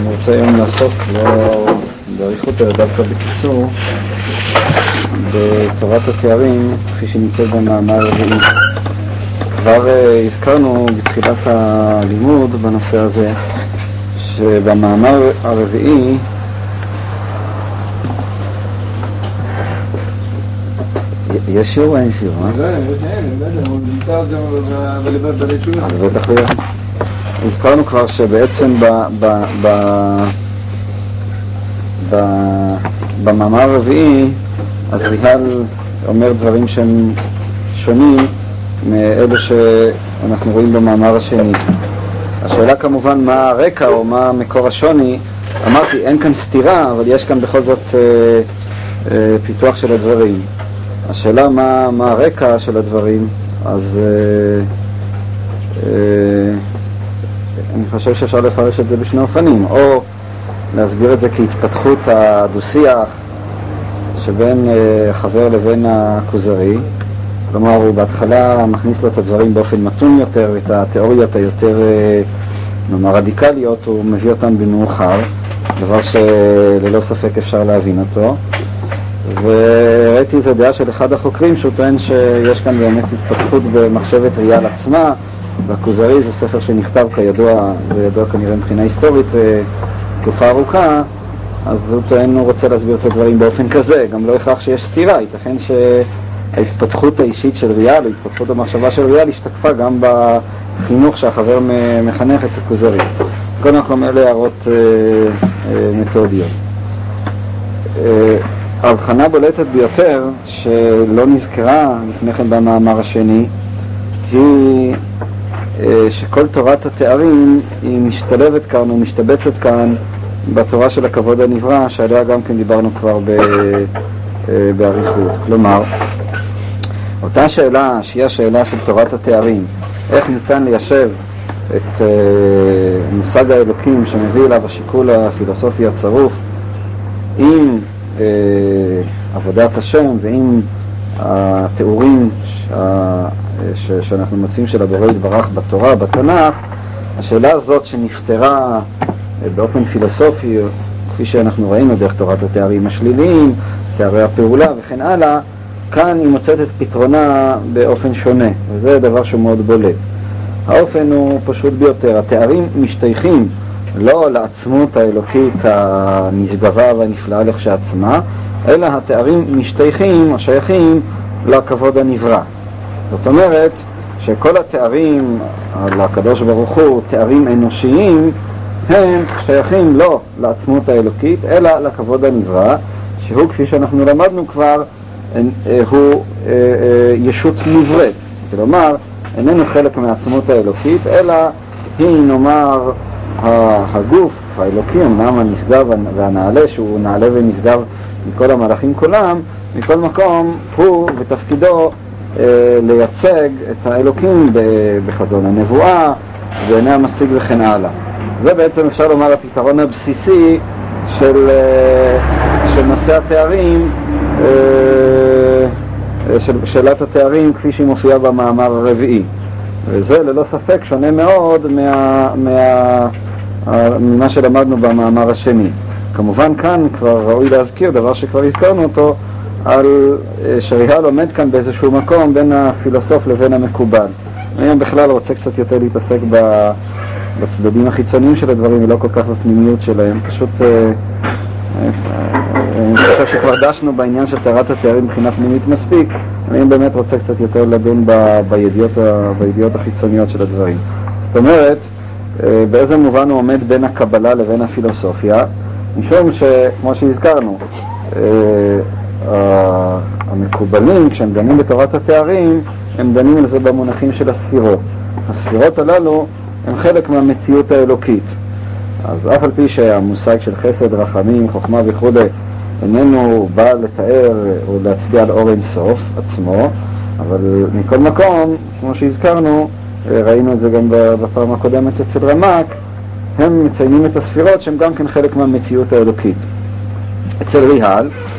אני רוצה היום לעסוק לא באריכות אלא דווקא בקיצור בתורת התארים כפי שנמצאת במאמר הרביעי. כבר אה, הזכרנו בתחילת הלימוד בנושא הזה שבמאמר הרביעי יש שיעור או אין שיעור? אז בטח יהיה. הזכרנו כבר שבעצם ב, ב, ב, ב, במאמר הרביעי הזריהל אומר דברים שהם שונים מאלה שאנחנו רואים במאמר השני. השאלה כמובן מה הרקע או מה מקור השוני. אמרתי, אין כאן סתירה, אבל יש כאן בכל זאת אה, אה, פיתוח של הדברים. השאלה מה, מה הרקע של הדברים, אז אה, אה, אני חושב שאפשר לפרש את זה בשני אופנים, או להסביר את זה כהתפתחות הדו-שיח שבין אה, חבר לבין הכוזרי, כלומר הוא בהתחלה מכניס לו את הדברים באופן מתון יותר, את התיאוריות היותר אה, נאמר רדיקליות הוא מביא אותן במאוחר, דבר שללא ספק אפשר להבין אותו. וראיתי איזו דעה של אחד החוקרים שהוא טוען שיש כאן באמת התפתחות במחשבת ריאל עצמה והכוזרי זה ספר שנכתב כידוע, זה ידוע כנראה מבחינה היסטורית אה, תקופה ארוכה אז הוא טוען, הוא רוצה להסביר את הדברים באופן כזה, גם לא הכרח שיש סתירה, ייתכן שההתפתחות האישית של ריאל, ההתפתחות המחשבה של ריאל השתקפה גם בחינוך שהחבר מחנך את הכוזרי. קודם כל אלה הערות אה, אה, מתודיות. אה, ההבחנה בולטת ביותר, שלא נזכרה לפני כן במאמר השני, היא שכל תורת התארים היא משתלבת כאן ומשתבצת כאן בתורה של הכבוד הנברא, שעליה גם כן דיברנו כבר ב, אה, באריכות. כלומר, אותה שאלה, שהיא השאלה של תורת התארים, איך ניתן ליישב את אה, מושג האלוקים שמביא אליו השיקול הפילוסופי הצרוף עם אה, עבודת השם ועם התיאורים ש, שאנחנו מוצאים של הבורא יתברך בתורה, בתנ"ך, השאלה הזאת שנפתרה באופן פילוסופי, כפי שאנחנו ראינו דרך תורת התארים השליליים, תארי הפעולה וכן הלאה, כאן היא מוצאת את פתרונה באופן שונה, וזה דבר שהוא מאוד בולט. האופן הוא פשוט ביותר, התארים משתייכים לא לעצמות האלוקית הנשגבה והנפלאה לכשעצמה, אלא התארים משתייכים, השייכים, לכבוד הנברא. זאת אומרת שכל התארים על הקדוש ברוך הוא, תארים אנושיים, הם שייכים לא לעצמות האלוקית, אלא לכבוד הנברא, שהוא, כפי שאנחנו למדנו כבר, אה, הוא אה, אה, ישות נבראת. כלומר, איננו חלק מהעצמות האלוקית, אלא היא, נאמר, הגוף האלוקי, אמנם הנשגב והנעלה, שהוא נעלה ונשגב מכל המלאכים כולם, מכל מקום הוא ותפקידו לייצג את האלוקים בחזון הנבואה, בעיני המשיג וכן הלאה. זה בעצם אפשר לומר הפתרון הבסיסי של, אה, של נושא התארים, אה, של שאלת התארים כפי שהיא מופיעה במאמר הרביעי. וזה ללא ספק שונה מאוד מה, מה, ממה שלמדנו במאמר השני. כמובן כאן כבר ראוי להזכיר דבר שכבר הזכרנו אותו, על אה, שריהל עומד כאן באיזשהו מקום בין הפילוסוף לבין המקובל. היום בכלל רוצה קצת יותר להתעסק בצדדים החיצוניים של הדברים ולא כל כך בפנימיות שלהם. פשוט אה, אה, אני חושב שכבר דשנו בעניין של טהרת התארים מבחינה פנימית מספיק, אני באמת רוצה קצת יותר לדון בידיעות, בידיעות החיצוניות של הדברים. זאת אומרת, באיזה מובן הוא עומד בין הקבלה לבין הפילוסופיה, משום שכמו שהזכרנו, המקובלים, כשהם דנים בתורת התארים, הם דנים על זה במונחים של הספירות. הספירות הללו הן חלק מהמציאות האלוקית. אז אף על פי שהמושג של חסד, רחמים, חוכמה וכו' איננו בא לתאר או להצביע על אור אינסוף עצמו, אבל מכל מקום, כמו שהזכרנו, ראינו את זה גם בפעם הקודמת אצל רמ"ק, הם מציינים את הספירות שהן גם כן חלק מהמציאות האלוקית. אצל ריהל, אה,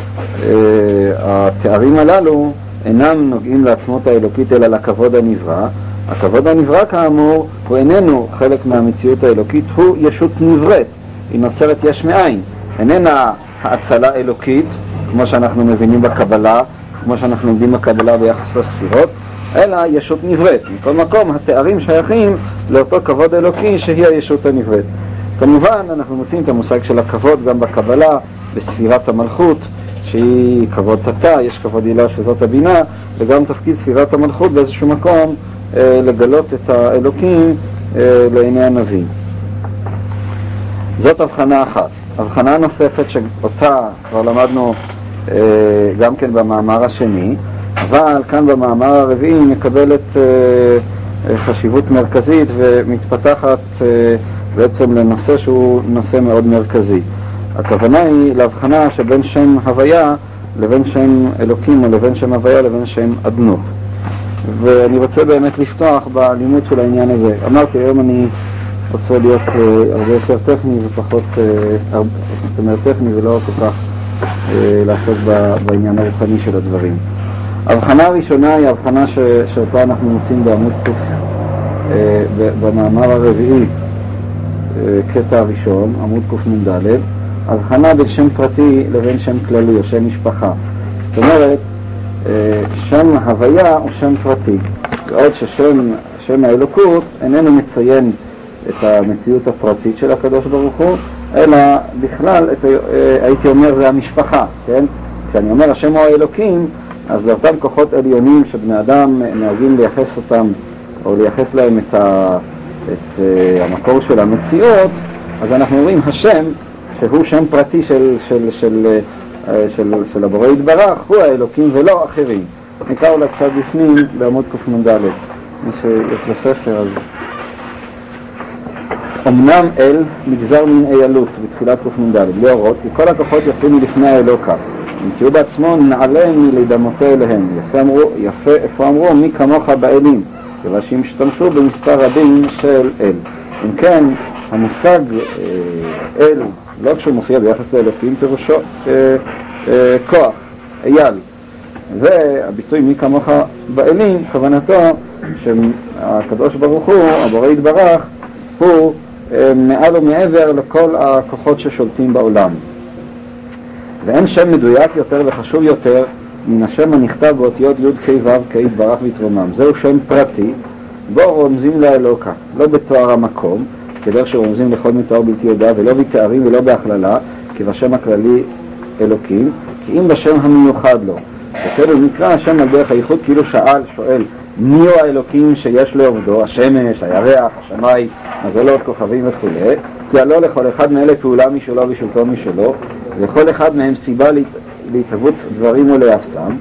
התארים הללו אינם נוגעים לעצמות האלוקית אלא לכבוד הנברא. הכבוד הנברא כאמור הוא איננו חלק מהמציאות האלוקית, הוא ישות נבראת. היא נוצרת יש מאין. איננה האצלה אלוקית, כמו שאנחנו מבינים בקבלה, כמו שאנחנו לומדים בקבלה ביחס לספירות, אלא ישות נבראת. מכל מקום, התארים שייכים לאותו כבוד אלוקי שהיא הישות הנבראת. כמובן, אנחנו מוצאים את המושג של הכבוד גם בקבלה, בספירת המלכות, שהיא כבוד תתה, יש כבוד הילה שזאת הבינה, וגם תפקיד ספירת המלכות באיזשהו מקום אה, לגלות את האלוקים אה, לעיני הנביא. זאת הבחנה אחת. הבחנה נוספת שאותה כבר למדנו אה, גם כן במאמר השני, אבל כאן במאמר הרביעי מקבלת חשיבות מרכזית ומתפתחת בעצם לנושא שהוא נושא מאוד מרכזי. הכוונה היא להבחנה שבין שם הוויה לבין שם אלוקים או לבין שם הוויה לבין שם אדנות. ואני רוצה באמת לפתוח בלימוד של העניין הזה. אמרתי, היום אני רוצה להיות uh, הרבה יותר טכני ופחות, uh, הרבה, זאת אומרת טכני ולא כל כך uh, לעסוק בעניין הרוחני של הדברים. ההבחנה הראשונה היא ההבחנה שאותה אנחנו מוצאים בעמוד ק, uh, במאמר הרביעי, uh, קטע הראשון, עמוד קנ"ד, הבחנה בין שם פרטי לבין שם כללי או שם משפחה. זאת אומרת, אה, שם הוויה הוא שם פרטי, בעוד ששם שם האלוקות איננו מציין את המציאות הפרטית של הקדוש ברוך הוא, אלא בכלל, את, אה, הייתי אומר, זה המשפחה, כן? כשאני אומר השם הוא האלוקים, אז לאותם כוחות עליונים שבני אדם נוהגים לייחס אותם, או לייחס להם את, ה, את uh, המקור של המציאות, אז אנחנו אומרים השם, שהוא שם פרטי של, של, של, של, אה, של, של הבורא יתברך, הוא האלוקים ולא אחרים. נקרא אולי קצת בפנים בעמוד קנ"ד, מי שיש לו ספר אז... אמנם אל נגזר מן איילות בתחילת קנ"ד, בלי אורות, כי כל הכוחות יוצאים מלפני האלוקה. אם כי הוא בעצמו נעלה מלדמותו אליהם. יפה אמרו, יפה, איפה אמרו, מי כמוך באלים, כיוון שהם השתמשו במספר רבים של אל. אם כן, המושג אה, אל לא כשהוא מופיע ביחס לאלוקים, פירושו אה, אה, כוח, אייל. והביטוי מי כמוך באלים, כוונתו שהקדוש ברוך הוא, הבורא יתברך, הוא אה, מעל ומעבר לכל הכוחות ששולטים בעולם. ואין שם מדויק יותר וחשוב יותר מן השם הנכתב באותיות י' כ' ו' כ' יתברך ויתרומם. זהו שם פרטי, בו רומזים לאלוקה, לא בתואר המקום, כדרך שרומזים לכל מתואר בלתי יודע, ולא בתארים ולא בהכללה, כי בשם הכללי אלוקים, כי אם בשם המיוחד לו. וכאילו נקרא השם על דרך הייחוד, כאילו שאל, שואל, מי הוא האלוקים שיש לעובדו, השמש, הירח, השמיים, מזלות, כוכבים וכו', כי הלא לכל אחד מאלה פעולה משלו ושלטון משלו, ולכל אחד מהם סיבה להתהוות דברים ולאפסם,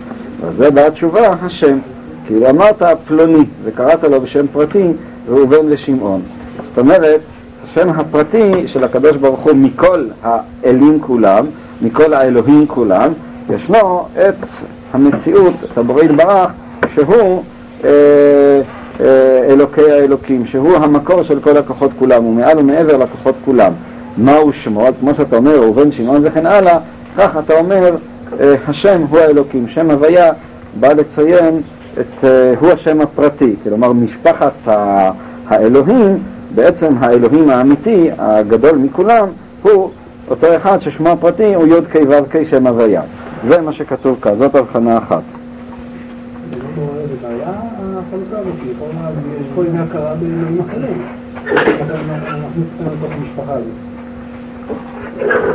וזה באה תשובה, השם. כאילו אמרת פלוני, וקראת לו בשם פרטי, ראובן לשמעון. זאת אומרת, השם הפרטי של הקדוש ברוך הוא מכל האלים כולם, מכל האלוהים כולם, ישנו את המציאות, את הבורא יתברך, שהוא אה, אה, אלוקי האלוקים, שהוא המקור של כל הכוחות כולם, הוא מעל ומעבר לכוחות כולם. מהו שמו? אז כמו שאתה אומר, ראובן, שמעון וכן הלאה, כך אתה אומר, אה, השם הוא האלוקים, שם הוויה בא לציין את, אה, הוא השם הפרטי, כלומר משפחת האלוהים בעצם האלוהים האמיתי, הגדול מכולם, הוא אותו אחד ששמו הפרטי הוא י"ק ו"ק שם הוויה. זה מה שכתוב כאן, זאת הבחנה אחת.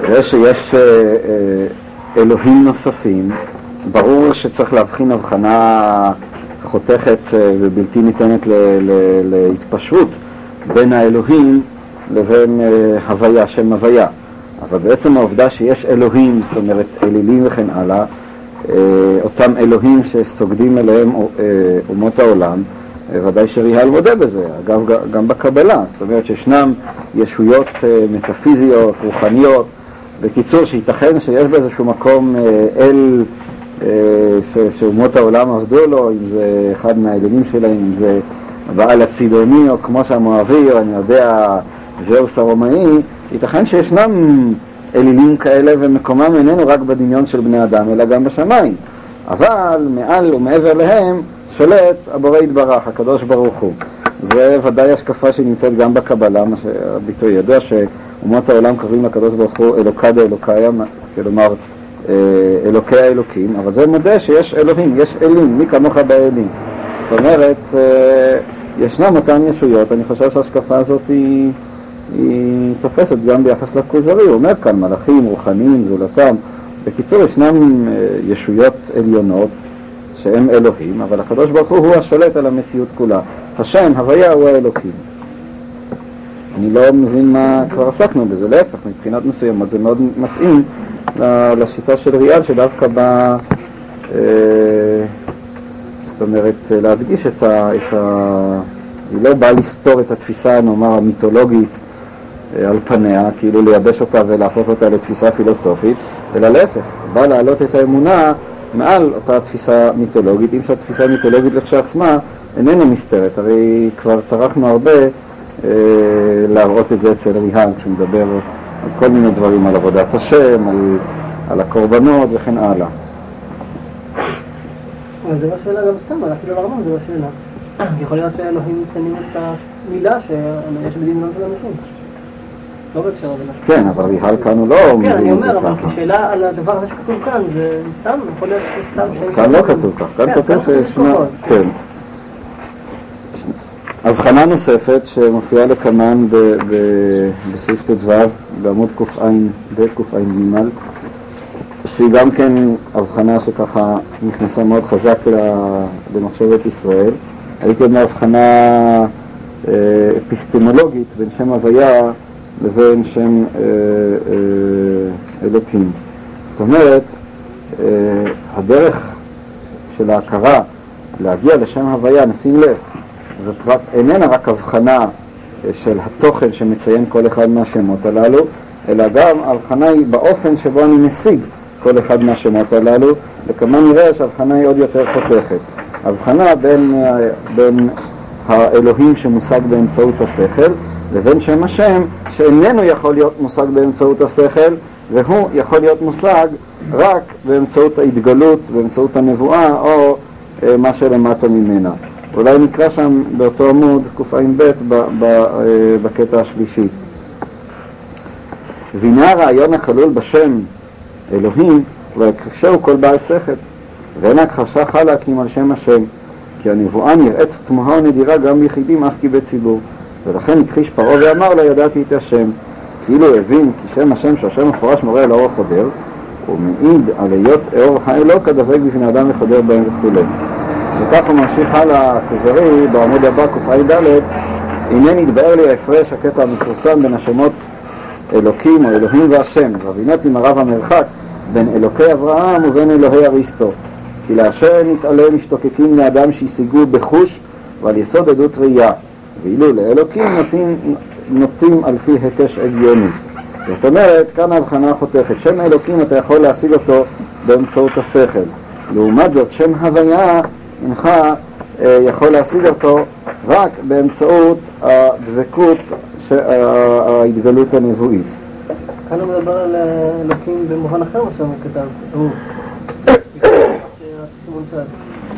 זה שיש אה, אה, אלוהים נוספים, ברור שצריך להבחין הבחנה חותכת אה, ובלתי ניתנת להתפשרות בין האלוהים לבין אה, הוויה, שם הוויה. אבל בעצם העובדה שיש אלוהים, זאת אומרת אלילים וכן הלאה, אה, אותם אלוהים שסוגדים אליהם אה, אומות העולם, ודאי שריהל מודה בזה, אגב גם בקבלה, זאת אומרת שישנם ישויות מטאפיזיות, רוחניות, בקיצור שייתכן שיש באיזשהו מקום אל שאומות העולם עבדו לו, אם זה אחד מהאלילים שלהם, אם זה הבעל הצידוני, או כמו שהמואבי, או אני יודע, זהוס הרומאי, ייתכן שישנם אלילים כאלה ומקומם איננו רק בדמיון של בני אדם, אלא גם בשמיים. אבל מעל ומעבר להם שולט הבורא יתברך, הקדוש ברוך הוא. זה ודאי השקפה שנמצאת גם בקבלה, מה שהביטוי ידוע, שהוא אומות העולם קוראים לקדוש ברוך הוא אלוקא דאלוקאיה, כלומר אה, אלוקי האלוקים, אבל זה מודה שיש אלוהים, יש אלים, מי כמוך באלים. זאת אומרת, אה, ישנם אותן ישויות, אני חושב שההשקפה הזאת היא, היא תופסת גם ביחס לכוזרי, הוא אומר כאן מלאכים, רוחניים, זולתם. בקיצור, ישנם ישויות עליונות שהם אלוהים, אבל הקדוש ברוך הוא הוא השולט על המציאות כולה. השם, הוויה, הוא האלוקים. אני לא מבין מה כבר עסקנו בזה, להפך, מבחינת מסוימות זה מאוד מתאים לשיטה של ריאל שדווקא בא, אה, זאת אומרת, להדגיש את ה... את ה היא לא באה לסתור את התפיסה, נאמר, המיתולוגית אה, על פניה, כאילו לייבש אותה ולהפוך אותה לתפיסה פילוסופית, אלא להפך, באה להעלות את האמונה מעל אותה תפיסה מיתולוגית, אם שהתפיסה המיתולוגית לכשעצמה איננה נסתרת, הרי כבר טרחנו הרבה אה, להראות את זה אצל ריהן, כשהוא מדבר על כל מיני דברים, על עבודת השם, על, על הקורבנות וכן הלאה. אבל זה לא שאלה גם סתם, אפילו לרמב"ם זה לא שאלה. יכול להיות שאלוהים מציינים את המילה שיש בדמיון של אנשים. לא בהקשר הזה. כן, אבל ריהל כאן הוא לא כן, אני אומר, אבל כשאלה על הדבר הזה שכתוב כאן, זה סתם, יכול להיות שזה סתם שם... כאן לא כתוב כך, כאן כן, כתוב שישנה... כן. הבחנה נוספת שמופיעה לקמן בסעיף ט"ו בעמוד קע"ב, קע"ג, שהיא גם כן הבחנה שככה נכנסה מאוד חזק למחשבת ישראל. הייתי אומר הבחנה אה, אפיסטמולוגית בין שם הוויה לבין שם אה, אה, אלוקים. זאת אומרת, הדרך של ההכרה להגיע לשם הוויה, נשים לב, זאת רק, איננה רק הבחנה של התוכן שמציין כל אחד מהשמות הללו, אלא גם ההבחנה היא באופן שבו אני משיג כל אחד מהשמות הללו, וכמה נראה שההבחנה היא עוד יותר חותכת. הבחנה בין, בין האלוהים שמושג באמצעות השכל לבין שם השם שאיננו יכול להיות מושג באמצעות השכל והוא יכול להיות מושג רק באמצעות ההתגלות, באמצעות הנבואה או אה, מה שלמטה ממנה. אולי נקרא שם באותו עמוד, קע"ב, אה, בקטע השלישי. והנה הרעיון הכלול בשם אלוהים, ויקשהו כל בעל שכל, ואין הכחשה חלה כי אם על שם השם, כי הנבואה נראית תמוהה ונדירה גם ביחידים אף כי בציבור. ולכן הכחיש פרעה ואמר לה ידעתי את השם. כאילו הבין כי שם השם שהשם מפורש מורה על אור החודר, הוא מעיד על היות אור האלוק הדבק בפני אדם וחודר בהם וכו'. וכך הוא ממשיך הלאה הכוזרי בעמוד הבא קע"ד הנה נתבהר לי ההפרש הקטע המפורסם בין השמות אלוקים או אלוהים והשם והבינותי מרב המרחק בין אלוקי אברהם ובין אלוהי אריסטו. כי לאשר נתעלה משתוקקים לאדם שהשיגו בחוש ועל יסוד עדות ראייה ואילו לאלוקים נוטים, נוטים על פי היקש עליוני. זאת אומרת, כאן ההבחנה החותכת שם אלוקים אתה יכול להשיג אותו באמצעות השכל. לעומת זאת, שם הוויה אינך אה, יכול להשיג אותו רק באמצעות הדבקות, ההתגלות הנבואית. כאן הוא מדבר על אלוקים במובן אחר מה שהוא כתב.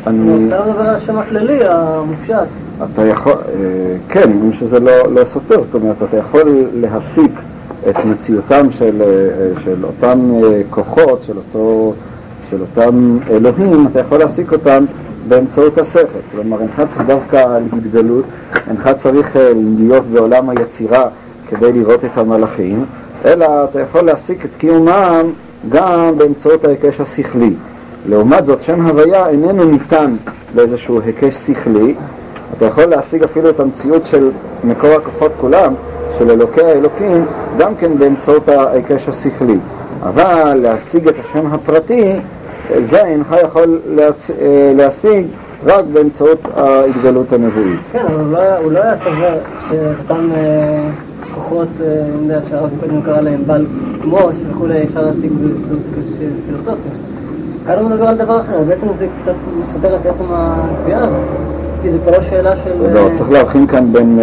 אני... אתה מדבר על השם הכללי, המופשט. אתה יכול, אה, כן, אם שזה לא, לא סותר, זאת אומרת, אתה יכול להסיק את מציאותם של, אה, של אותם כוחות, של, אותו, של אותם אלוהים, אתה יכול להסיק אותם באמצעות השכל. כלומר, אינך צריך דווקא להתגלות, אינך צריך אה, להיות בעולם היצירה כדי לראות את המלאכים, אלא אתה יכול להסיק את קיומם גם באמצעות ההיקש השכלי. לעומת זאת, שם הוויה איננו ניתן לאיזשהו היקש שכלי, אתה יכול להשיג אפילו את המציאות של מקור הכוחות כולם, של אלוקי האלוקים, גם כן באמצעות ההיקש השכלי. אבל להשיג את השם הפרטי זה אינך יכול להצ... אה, להשיג רק באמצעות ההתגלות הנבואית. כן, אבל הוא לא היה לא סבר שאותם אה, כוחות, אה, אני יודע שהרב קודם קרא להם בעל כמו וכולי, אפשר להשיג פילוסופיה. כאן הוא מדבר על דבר אחר, בעצם זה קצת סותר את עצם הקביעה הזאת. כי זה כבר לא שאלה של... לא, צריך להבחין כאן בין,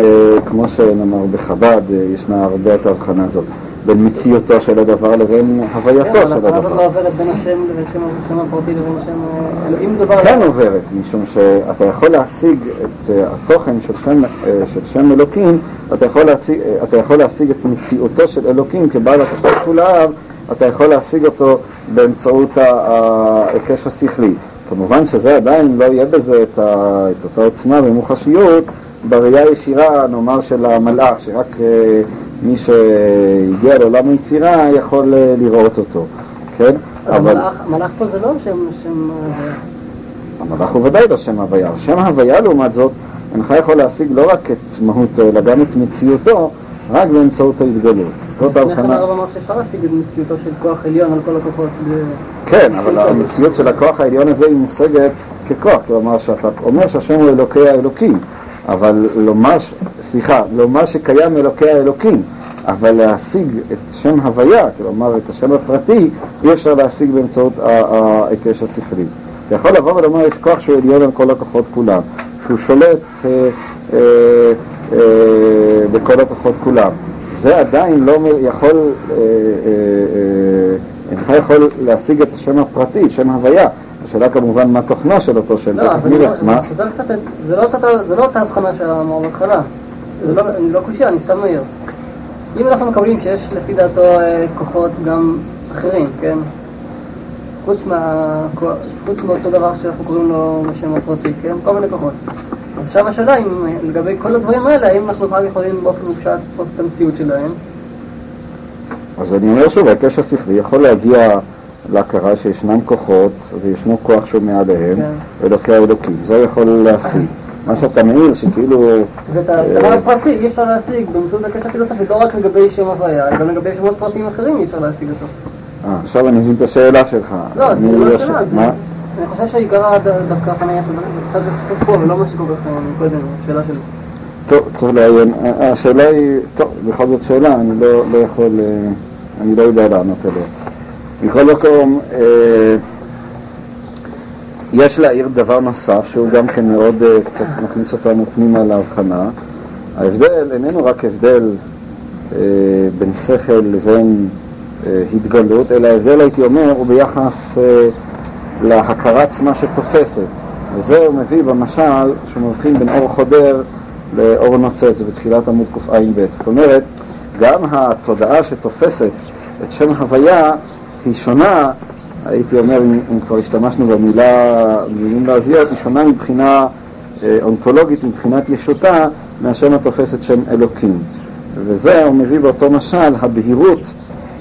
כמו שנאמר בחב"ד, ישנה הרבה את ההבחנה הזאת. בין מציאותו של הדבר לבין הווייתו כן, של אבל ההבחנה הזאת לא הדבר. עוברת בין השם לבין שם הפרטי לבין שם אה, אלוהים מדובר כן עוברת, משום שאתה יכול להשיג את אה, התוכן של שם, אה, של שם אלוקים, אתה יכול, להציג, אה, אתה יכול להשיג את מציאותו של אלוקים כבעל הכוחות כולאב, אתה יכול להשיג אותו באמצעות ההיקש השכלי. כמובן שזה עדיין לא יהיה בזה את, ה, את אותה עוצמה ומוחשיות בראייה הישירה, נאמר, של המלאך, שרק אה, מי שהגיע לעולם היצירה יכול אה, לראות אותו, כן? אז המלאך פה זה לא שם שם אה, המלאך הוא ודאי לא שם הוויה. שם הוויה לעומת זאת, אינך יכול להשיג לא רק את מהותו, אלא גם את מציאותו, רק באמצעות ההתגלות. זאת ההבחנה. הרב אמר שאפשר להשיג את מציאותו של כוח עליון על כל הכוחות. כן, אבל המציאות של הכוח העליון הזה היא מושגת ככוח. כלומר, שאתה אומר שהשם הוא אלוקי האלוקים, אבל לומר, ש- סליחה, לומר שקיים אלוקי האלוקים, אבל להשיג את שם הוויה, כלומר את השם הפרטי, אי אפשר להשיג באמצעות ההיקש השכלי. אתה יכול לבוא ולומר, יש כוח שהוא עליון על כל הכוחות כולם, שהוא שולט אה, אה, אה, בכל הכוחות כולם. זה עדיין לא יכול, אה, אה, אה, אינך יכול להשיג את השם הפרטי, שם הוויה. השאלה כמובן מה תוכנו של אותו שם. לא? זה זה לא אותה- זה לא אותה הבחנה שאמר בהתחלה. זה לא, אני לא קושייה, אני סתם מעיר. אם אנחנו מקבלים שיש לפי דעתו אה, כוחות גם אחרים, כן? חוץ מה... חוץ מאותו דבר שאנחנו קוראים לו בשם הפרטי, כן? כל מיני כוחות. אז שם השאלה אם לגבי כל הדברים האלה, האם אנחנו בכלל יכולים באופן מופשט לתפוס את המציאות שלהם? אז אני אומר שוב, ההיקש השכלי יכול להגיע להכרה שישנם כוחות וישנו כוח שהוא מעליהם, כן. אלוקי האלוקים. זה יכול להשיג. מה שאתה מעיר שכאילו, ואת הדבר הפרטי אי אפשר להשיג באמצעות הקשר הפילוסופית לא רק לגבי שם הוויה, גם לגבי שמות פרטיים אחרים אי אפשר להשיג אותו. אה, עכשיו אני מבין את השאלה שלך. לא, זה לא יודע השאלה, ש- זה... מה? אני חושב שעיקר ד- דווקא אצל קצת זה כתוב פה, ולא מה אה, קודם, השאלה שלי. טוב, צריך לעיין. אה, השאלה היא, טוב, בכל זאת שאלה, אני לא, לא יכול, אה, אני לא יודע לענות עליה. מכל מקום, אה, יש להעיר דבר נוסף, שהוא גם כן מאוד אה, קצת מכניס אותנו פנימה להבחנה. ההבדל איננו רק הבדל אה, בין שכל לבין התגלות, אלא ההבדל, הייתי אומר, הוא ביחס להכרה עצמה שתופסת. וזה הוא מביא במשל, שהוא מבחין בין אור חודר לאור נוצץ, בתחילת עמוד קע"ב. זאת אומרת, גם התודעה שתופסת את שם הוויה היא שונה, הייתי אומר, אם, כבר השתמשנו במילה, במילים לעזיות, היא שונה מבחינה אה, אונתולוגית, מבחינת ישותה, מהשם התופס את שם אלוקים. וזה הוא מביא באותו משל, הבהירות,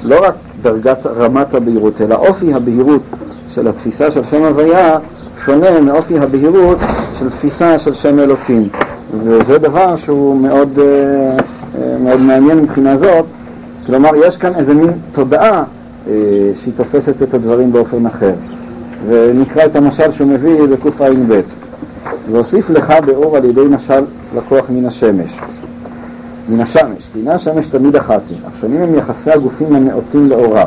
לא רק דרגת רמת הבהירות, אלא אופי הבהירות של התפיסה של שם הוויה שונה מאופי הבהירות של תפיסה של שם אלוקים. וזה דבר שהוא מאוד, אה, אה, מאוד מעניין מבחינה זאת. כלומר, יש כאן איזה מין תודעה שהיא תופסת את הדברים באופן אחר. ונקרא את המשל שהוא מביא בקע"ב. והוסיף לך באור על ידי משל לקוח מן השמש. מן השמש, כי הנה השמש תמיד אחת היא. השונים הם יחסי הגופים הנאותים לאורה.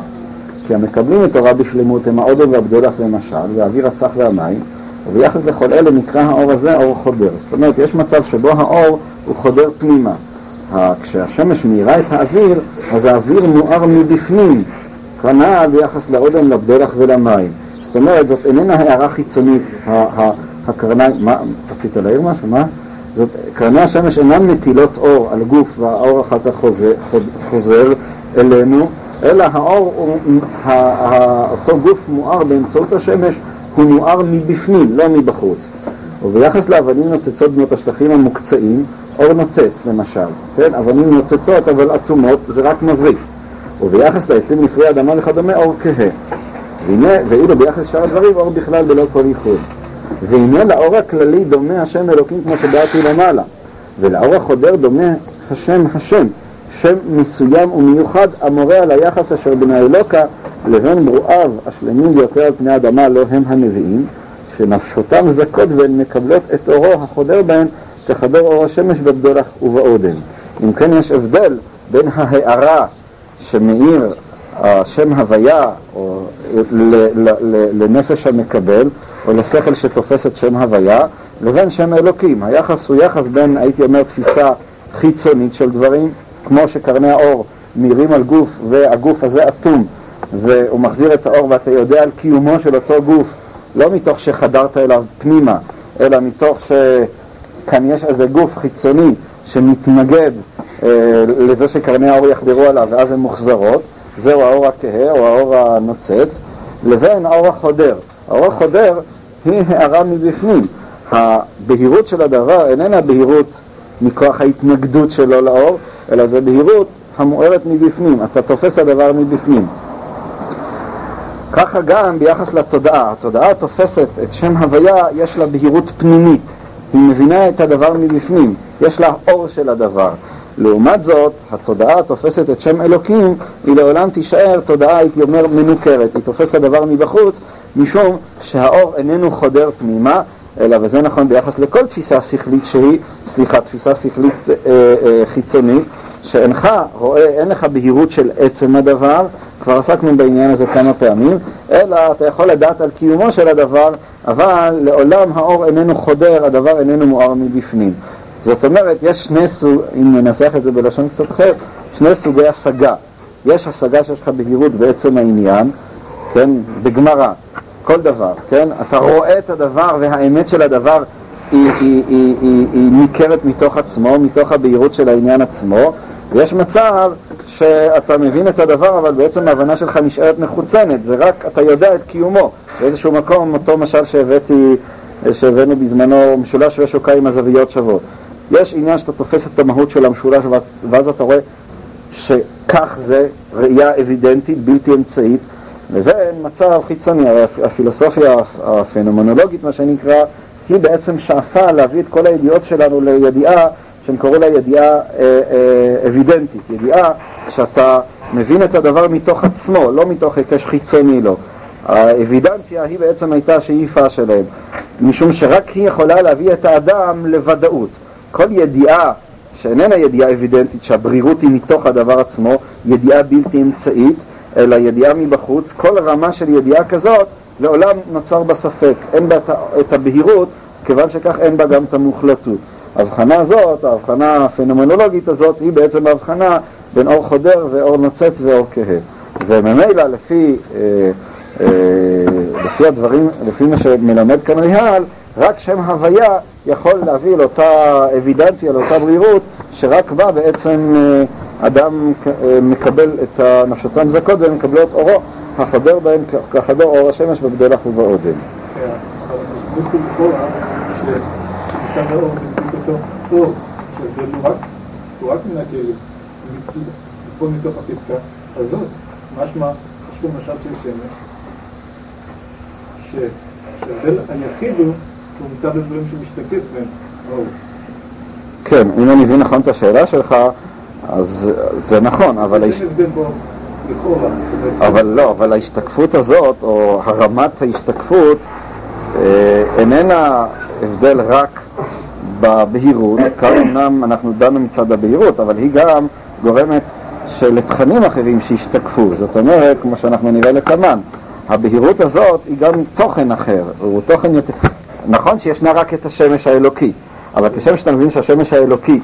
כי המקבלים את אורה בשלמות הם האודם והבדולח למשל, והאוויר הצח והמים, וביחס לכל אלה נקרא האור הזה אור חודר. זאת אומרת, יש מצב שבו האור הוא חודר פנימה. כשהשמש מאירה את האוויר, אז האוויר מואר מבפנים, כנ"ל ביחס לאודם, לבדולח ולמים. זאת אומרת, זאת איננה הערה חיצונית, הקרניים, מה, רצית להעיר משהו? מה? זאת, קרני השמש אינן מטילות אור על גוף והאור אחר כך חוזר, חוזר אלינו, אלא האור, הוא, ה, ה, אותו גוף מואר באמצעות השמש, הוא מואר מבפנים, לא מבחוץ. וביחס לאבנים נוצצות בנות השטחים המוקצעים, אור נוצץ למשל, כן? אבנים נוצצות אבל אטומות, זה רק מבריק. וביחס לעצים לפרי אדמה וכדומה, אור כהה. ואילו ביחס לשאר הדברים, אור בכלל בלא כל ייחוד. והנה לאור הכללי דומה השם אלוקים כמו שדעתי למעלה, ולאור החודר דומה השם השם, שם מסוים ומיוחד המורה על היחס אשר בין האלוקה לבין ברואיו השלמים ביותר על פני האדמה לא הם הנביאים, שנפשותם זכות והן מקבלות את אורו החודר בהן כחדר אור השמש בבדולח ובאודם. אם כן יש הבדל בין ההארה שמאיר השם הוויה או לנפש המקבל או לשכל שתופס את שם הוויה לבין שם אלוקים. היחס הוא יחס בין, הייתי אומר, תפיסה חיצונית של דברים, כמו שקרני האור מאירים על גוף והגוף הזה אטום והוא מחזיר את האור ואתה יודע על קיומו של אותו גוף, לא מתוך שחדרת אליו פנימה, אלא מתוך שכאן יש איזה גוף חיצוני שמתנגד אה, לזה שקרני האור יחדרו עליו ואז הן מוחזרות, זהו האור הכהה או האור הנוצץ, לבין האור החודר. האור החודר היא הערה מבפנים. הבהירות של הדבר איננה בהירות מכוח ההתנגדות שלו לאור, אלא זו בהירות המוארת מבפנים. אתה תופס הדבר מבפנים. ככה גם ביחס לתודעה. התודעה תופסת את שם הוויה, יש לה בהירות פנימית. היא מבינה את הדבר מבפנים, יש לה אור של הדבר. לעומת זאת, התודעה תופסת את שם אלוקים, היא לעולם תישאר תודעה, הייתי אומר, מנוכרת. היא תופסת את הדבר מבחוץ, משום שהאור איננו חודר פנימה, אלא, וזה נכון ביחס לכל תפיסה שכלית שהיא, סליחה, תפיסה שכלית אה, אה, חיצונית, שאינך רואה, אין לך בהירות של עצם הדבר, כבר עסקנו בעניין הזה כמה פעמים, אלא אתה יכול לדעת על קיומו של הדבר, אבל לעולם האור איננו חודר, הדבר איננו מואר מבפנים. זאת אומרת, יש שני סוג, אם ננסח את זה בלשון קצת אחר, שני סוגי השגה. יש השגה שיש לך בהירות בעצם העניין, כן, בגמרא, כל דבר, כן? אתה רואה את הדבר והאמת של הדבר היא, היא, היא, היא, היא ניכרת מתוך עצמו, מתוך הבהירות של העניין עצמו, ויש מצב שאתה מבין את הדבר, אבל בעצם ההבנה שלך נשארת מחוצנת, זה רק אתה יודע את קיומו. באיזשהו מקום, אותו משל שהבאתי, שהבאנו בזמנו, משולש ושוקה עם הזוויות שוות. יש עניין שאתה תופס את המהות של המשולש, ואז אתה רואה שכך זה ראייה אבידנטית, בלתי אמצעית, לבין מצב חיצוני. הפילוסופיה הפנומנולוגית, מה שנקרא, היא בעצם שאפה להביא את כל הידיעות שלנו לידיעה שהם קראו לה ידיעה אה, אה, אבידנטית, ידיעה שאתה מבין את הדבר מתוך עצמו, לא מתוך היקש חיצוני לו. האבידנציה היא בעצם הייתה השאיפה שלהם, משום שרק היא יכולה להביא את האדם לוודאות. כל ידיעה שאיננה ידיעה אבידנטית, שהברירות היא מתוך הדבר עצמו, ידיעה בלתי אמצעית, אלא ידיעה מבחוץ, כל רמה של ידיעה כזאת לעולם נוצר בה ספק, אין בה את הבהירות, כיוון שכך אין בה גם את המוחלטות. ההבחנה הזאת, ההבחנה הפנומנולוגית הזאת, היא בעצם ההבחנה בין אור חודר ואור נוצץ ואור כהה. וממילא לפי, אה, אה, לפי הדברים, לפי מה שמלמד כאן ריהל, רק שם הוויה יכול להביא לאותה אבידנציה, לאותה ברירות, שרק בה בעצם אה, אדם אה, מקבל את נפשותיו זכות והן מקבלות אורו החודר בהן כחדר אור השמש בבדלח ובאודם. הוא רק מן הכלב, לפעול מתוך הפסקה הזאת, משמע, פה משל של שמש, שההבדל היחיד הוא שהוא מצד הדברים שמשתקף בהם. כן, אם אני מבין נכון את השאלה שלך, אז זה נכון, אבל... יש הבדל לכאורה. אבל לא, אבל ההשתקפות הזאת, או הרמת ההשתקפות, אה, איננה הבדל רק בבהירות, כאן אמנם אנחנו דנו מצד הבהירות, אבל היא גם גורמת שלתכנים אחרים שישתקפו, זאת אומרת, כמו שאנחנו נראה לקמן, הבהירות הזאת היא גם תוכן אחר, הוא תוכן יותר... נכון שישנה רק את השמש האלוקי, אבל כשם שאתה מבין שהשמש האלוקי,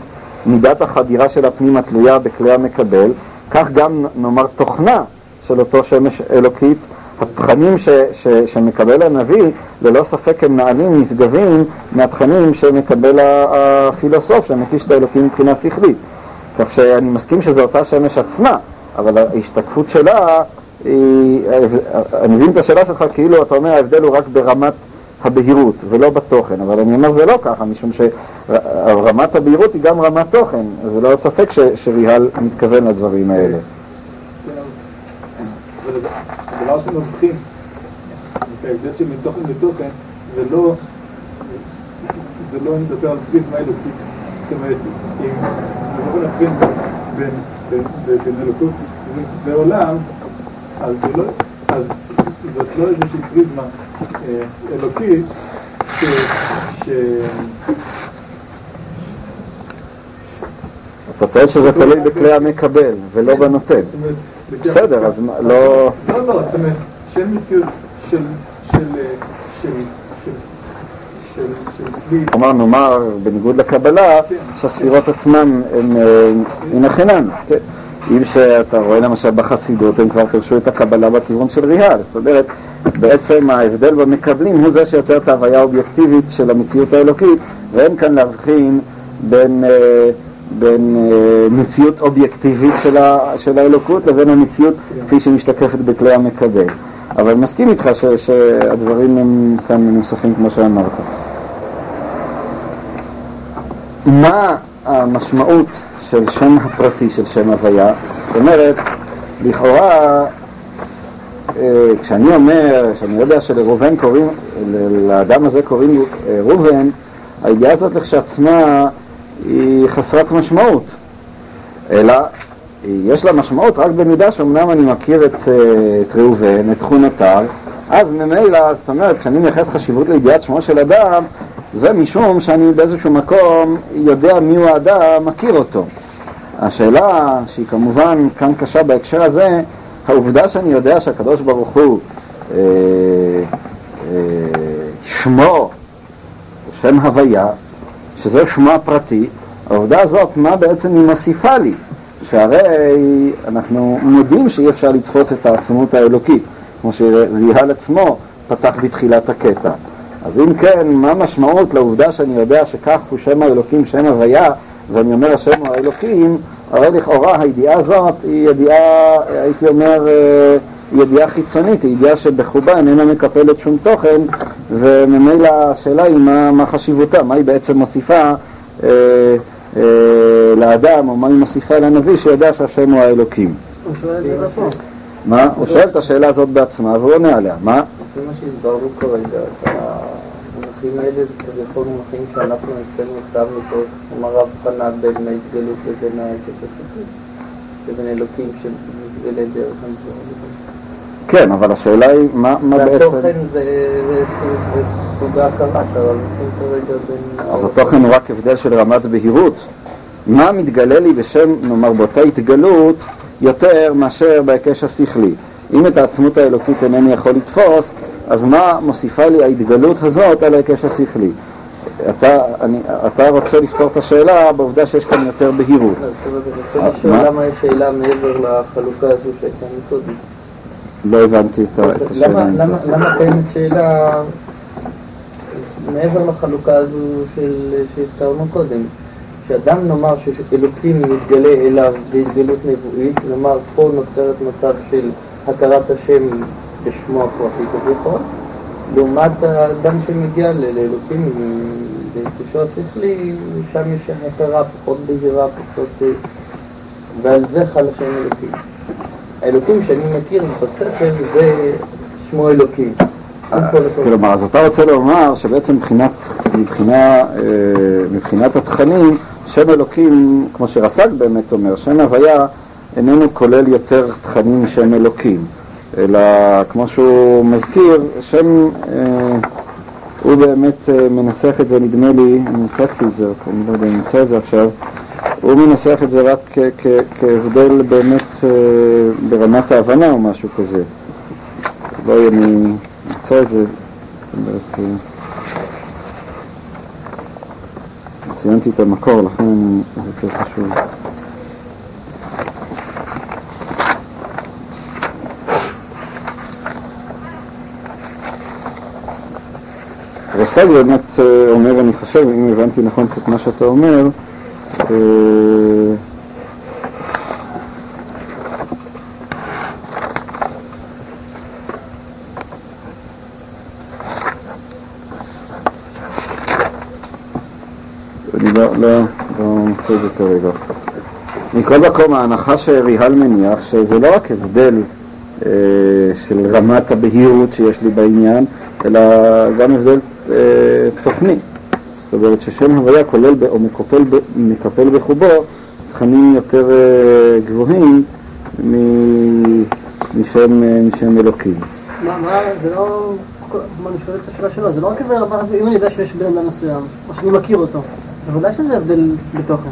מידת החדירה של הפנימה תלויה בכלי המקבל, כך גם נאמר תוכנה של אותו שמש אלוקית התכנים ש, ש, שמקבל הנביא, ללא ספק הם נעלים, נשגבים, מהתכנים שמקבל הפילוסוף, שמקיש את האלוקים מבחינה שכלית. כך שאני מסכים שזו אותה שמש עצמה, אבל ההשתקפות שלה, היא, אני מבין את השאלה שלך כאילו אתה אומר ההבדל הוא רק ברמת הבהירות ולא בתוכן, אבל אני אומר זה לא ככה, משום שרמת הבהירות היא גם רמת תוכן, זה לא ספק שריהל מתכוון לדברים האלה. הדבר שמבחין את ההבדל של מתוכן לתוכן זה לא, זה לא נדבר על פריזמה אלוקית. זאת אומרת, אם נבוא ונבחין בין אלוקות ועולם, אז זאת לא איזושהי פריזמה אלוקית ש... אתה טוען שזה תלוי בכלי המקבל ולא בנותן. בסדר, אז לא... לא, לא, זאת אומרת, שאין מציאות של... כלומר, נאמר, בניגוד לקבלה, שהספירות עצמן הן חינן. אם שאתה רואה למשל בחסידות, הם כבר פירשו את הקבלה בכיוון של ריאל. זאת אומרת, בעצם ההבדל במקבלים הוא זה שיוצר את ההוויה האובייקטיבית של המציאות האלוקית, ואין כאן להבחין בין, אה, בין אה, מציאות אובייקטיבית של, ה, של האלוקות לבין המציאות כפי שמשתקפת בכלי המקבל. אבל מסכים איתך ש, שהדברים הם כאן מנוסחים כמו שאמרת. מה המשמעות של שם הפרטי של שם הוויה? זאת אומרת, לכאורה, אה, כשאני אומר, כשאני יודע שלראובן קוראים, לאדם הזה קוראים אה, ראובן, הידיעה הזאת לכשעצמה היא חסרת משמעות, אלא יש לה משמעות רק במידה שאומנם אני מכיר את, אה, את ראובן, את תכונותיו, אז ממילא, זאת אומרת, כשאני מייחס חשיבות לידיעת שמו של אדם, זה משום שאני באיזשהו מקום יודע מיהו האדם, מכיר אותו. השאלה, שהיא כמובן כאן קשה בהקשר הזה, העובדה שאני יודע שהקדוש ברוך הוא אה, אה, שמו, שם הוויה, שזה שמו הפרטי, העובדה הזאת, מה בעצם היא מוסיפה לי? שהרי אנחנו מודים שאי אפשר לתפוס את העצמות האלוקית, כמו שריהל עצמו פתח בתחילת הקטע. אז אם כן, מה המשמעות לעובדה שאני יודע שכך הוא שם האלוקים, שם הוויה, ואני אומר השם הוא האלוקים, הרי לכאורה הידיעה הזאת היא ידיעה, הייתי אומר, אה, ידיעה חיצונית, היא ידיעה שבחובה איננה מקפלת שום תוכן, וממילא השאלה היא מה, מה חשיבותה, מה היא בעצם מוסיפה אה, אה, לאדם, או מה היא מוסיפה לנביא שיודע שהשם הוא האלוקים. הוא שואל את זה בעצמו. מה? הוא שואל את השאלה הזאת בעצמה והוא עונה עליה. מה? זה מה שהסברנו כרגע, המונחים האלה זה כביכול מונחים שאנחנו אצלנו כתבנו פה, כלומר הבחנה בין ההתגלות לבין ההיקף השכלי, לבין אלוקים שמתגלה דרך הנזור. כן, אבל השאלה היא מה, מה בעצם... והתוכן זה סוג ההכרה שהמונחים כרגע בין... אז התוכן הוא רק הבדל של רמת בהירות. מה מתגלה לי בשם, נאמר, באותה התגלות, יותר מאשר בהיקש השכלי. אם את העצמות האלוקית אינני יכול לתפוס, אז מה מוסיפה לי ההתגלות הזאת על ההיקש השכלי? אתה, אני, אתה רוצה לפתור את השאלה בעובדה שיש כאן יותר בהירות. אז אני רוצה לשאול מה? למה יש שאלה מעבר לחלוקה הזו שהייתה מקודם. לא הבנתי את את השאלה. למה, קיימת שאלה מעבר לחלוקה הזו שהזכרנו קודם? שאדם נאמר שאלוקים מתגלה אליו בהתגלות נבואית, נאמר פה נוצרת מצב של הכרת השם בשמו הפרטי כביכול, לעומת האדם שמגיע לאלוקים בהקשו השכלי, שם יש הכרה פחות בהירה, פחות... אה, ועל זה חל השם אלוקים. האלוקים שאני מכיר בספר זה שמו אלוקים. לכל- כלומר, אז אתה רוצה לומר שבעצם מבחינת, מבחינה, אה, מבחינת התכנים, שם אלוקים, כמו שרס"ג באמת אומר, שם הוויה איננו כולל יותר תכנים משם אלוקים, אלא כמו שהוא מזכיר, שם, אה, הוא באמת אה, מנסח את זה, נדמה לי, אני הצגתי את זה, אני לא יודע אם נמצא את זה עכשיו, הוא מנסח את זה רק כהבדל באמת אה, ברמת ההבנה או משהו כזה. בואי אני אמצא את זה. אה, ציינתי את המקור, לכן זה יותר חשוב. רס"ג באמת אה, אומר, אני חושב, אם הבנתי נכון את מה שאתה אומר, אה, אני לא, לא, לא מוצא את זה כרגע. מכל מקום, ההנחה שריהל מניח, שזה לא רק הבדל אה, של רמת הבהירות שיש לי בעניין, אלא גם הבדל תוכני. זאת אומרת ששם הוויה כולל ב, או מקפל, ב, מקפל בחובו תכנים יותר אה, גבוהים מ- משם, אה, משם אלוקים. מה, מה, זה לא... אני שואל את השאלה שלו, זה לא רק רמה, אם אני יודע שיש בן אדם מסוים, או שאני מכיר אותו, אז ודאי שזה הבדל בתוכן.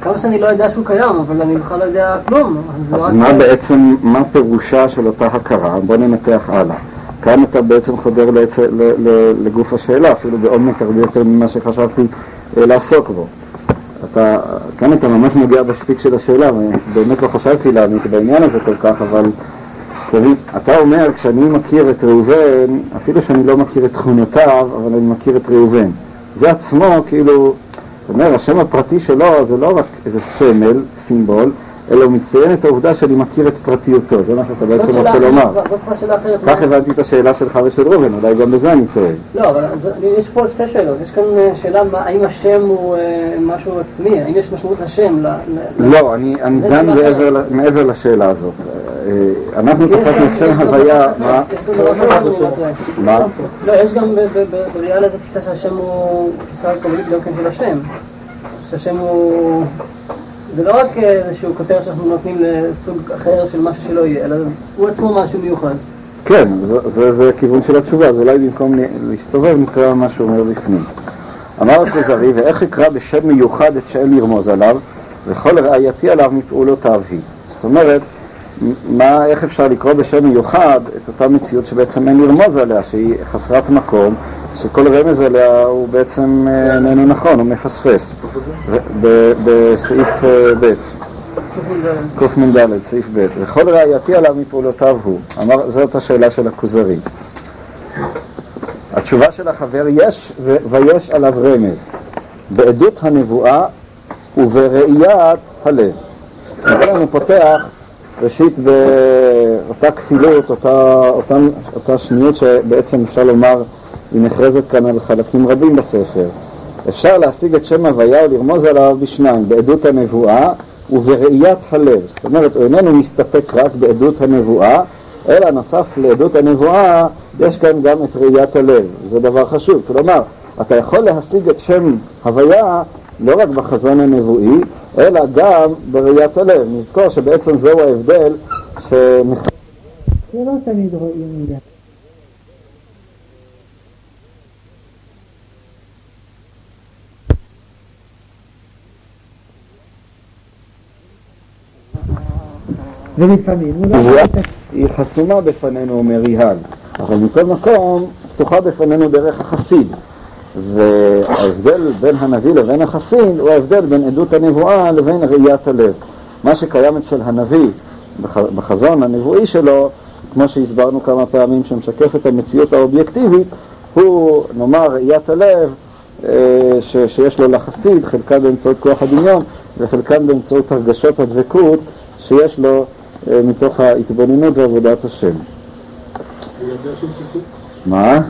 כמה שאני לא יודע שהוא קיים, אבל אני בכלל לא יודע כלום. זה אז מה בעצם, מה פירושה של אותה הכרה? בוא ננתח הלאה. כאן אתה בעצם חודר לעצ... לגוף השאלה, אפילו בעומק הרבה יותר ממה שחשבתי אה, לעסוק בו. אתה אתה, כאן אתה ממש נוגע בשפיץ של השאלה, ובאמת לא חשבתי להעמיק בעניין הזה כל כך, אבל אתה אומר, כשאני מכיר את ראובן, אפילו שאני לא מכיר את תכונותיו, אבל אני מכיר את ראובן. זה עצמו, כאילו, זאת אומרת, השם הפרטי שלו זה לא רק איזה סמל, סימבול, אלא הוא מציין את העובדה שאני מכיר את פרטיותו, זה מה שאתה בעצם רוצה לומר. כך הבנתי את השאלה שלך ושל ראובן, אולי גם בזה אני טועה. לא, אבל יש פה עוד שתי שאלות. יש כאן אה, שאלה האם השם הוא אה, משהו עצמי, האם יש משמעות לשם? לא, אני דן מעבר לשאלה הזאת. אה, אנחנו תפסנו גם- את שם הוויה, מה? יש גם לא. מה? לא, יש גם ב- ב- ב- בראייה לזה תפיסה שהשם הוא תפיסה קבלית גם כן של השם. שהשם הוא... זה לא רק אה, איזשהו כותרת שאנחנו נותנים לסוג אחר של משהו שלא יהיה, אלא הוא עצמו משהו מיוחד. כן, זה- זה זה הכיוון של התשובה, אז אולי במקום להסתובב נקרא מה שהוא אומר בפנים. אמר הכוזרי, ואיך אקרא בשם מיוחד את שאין לרמוז עליו, וכל ראייתי עליו מפעולותיו היא. זאת אומרת, מה, איך אפשר לקרוא בשם מיוחד את אותה מציאות שבעצם אין לרמוז עליה, שהיא חסרת מקום, שכל רמז עליה הוא בעצם אה, איננו נכון, הוא מפספס. בסעיף אה, ב'. קמ"ד, סעיף ב', וכל ראייתי עליו מפעולותיו הוא. אמר, זאת השאלה של הכוזרי. התשובה של החבר, יש ויש עליו רמז, בעדות הנבואה ובראיית הלב. לכן הוא פותח ראשית באותה כפילות, אותה, אותה, אותה שניות שבעצם אפשר לומר היא נחרזת כאן על חלקים רבים בספר. אפשר להשיג את שם הוויה ולרמוז עליו בשניים, בעדות הנבואה ובראיית הלב. זאת אומרת, הוא איננו מסתפק רק בעדות הנבואה, אלא נוסף לעדות הנבואה, יש כאן גם את ראיית הלב. זה דבר חשוב. כלומר, אתה יכול להשיג את שם הוויה לא רק בחזון הנבואי, אלא גם בראיית הלב. נזכור שבעצם זהו ההבדל שמח... זה לא תמיד רואים מיד. ולפעמים הוא לא היא חסומה בפנינו, אומר ריהל, אבל מכל מקום פתוחה בפנינו דרך החסיד. וההבדל בין הנביא לבין החסיד הוא ההבדל בין עדות הנבואה לבין ראיית הלב. מה שקיים אצל הנביא בח- בחזון הנבואי שלו, כמו שהסברנו כמה פעמים, שמשקף את המציאות האובייקטיבית, הוא, נאמר, ראיית הלב אה, ש, שיש לו לחסיד, חלקה באמצעות כוח הדמיון וחלקם באמצעות הרגשות הדבקות שיש לו מתוך ההתבוננות ועבודת השם. מה?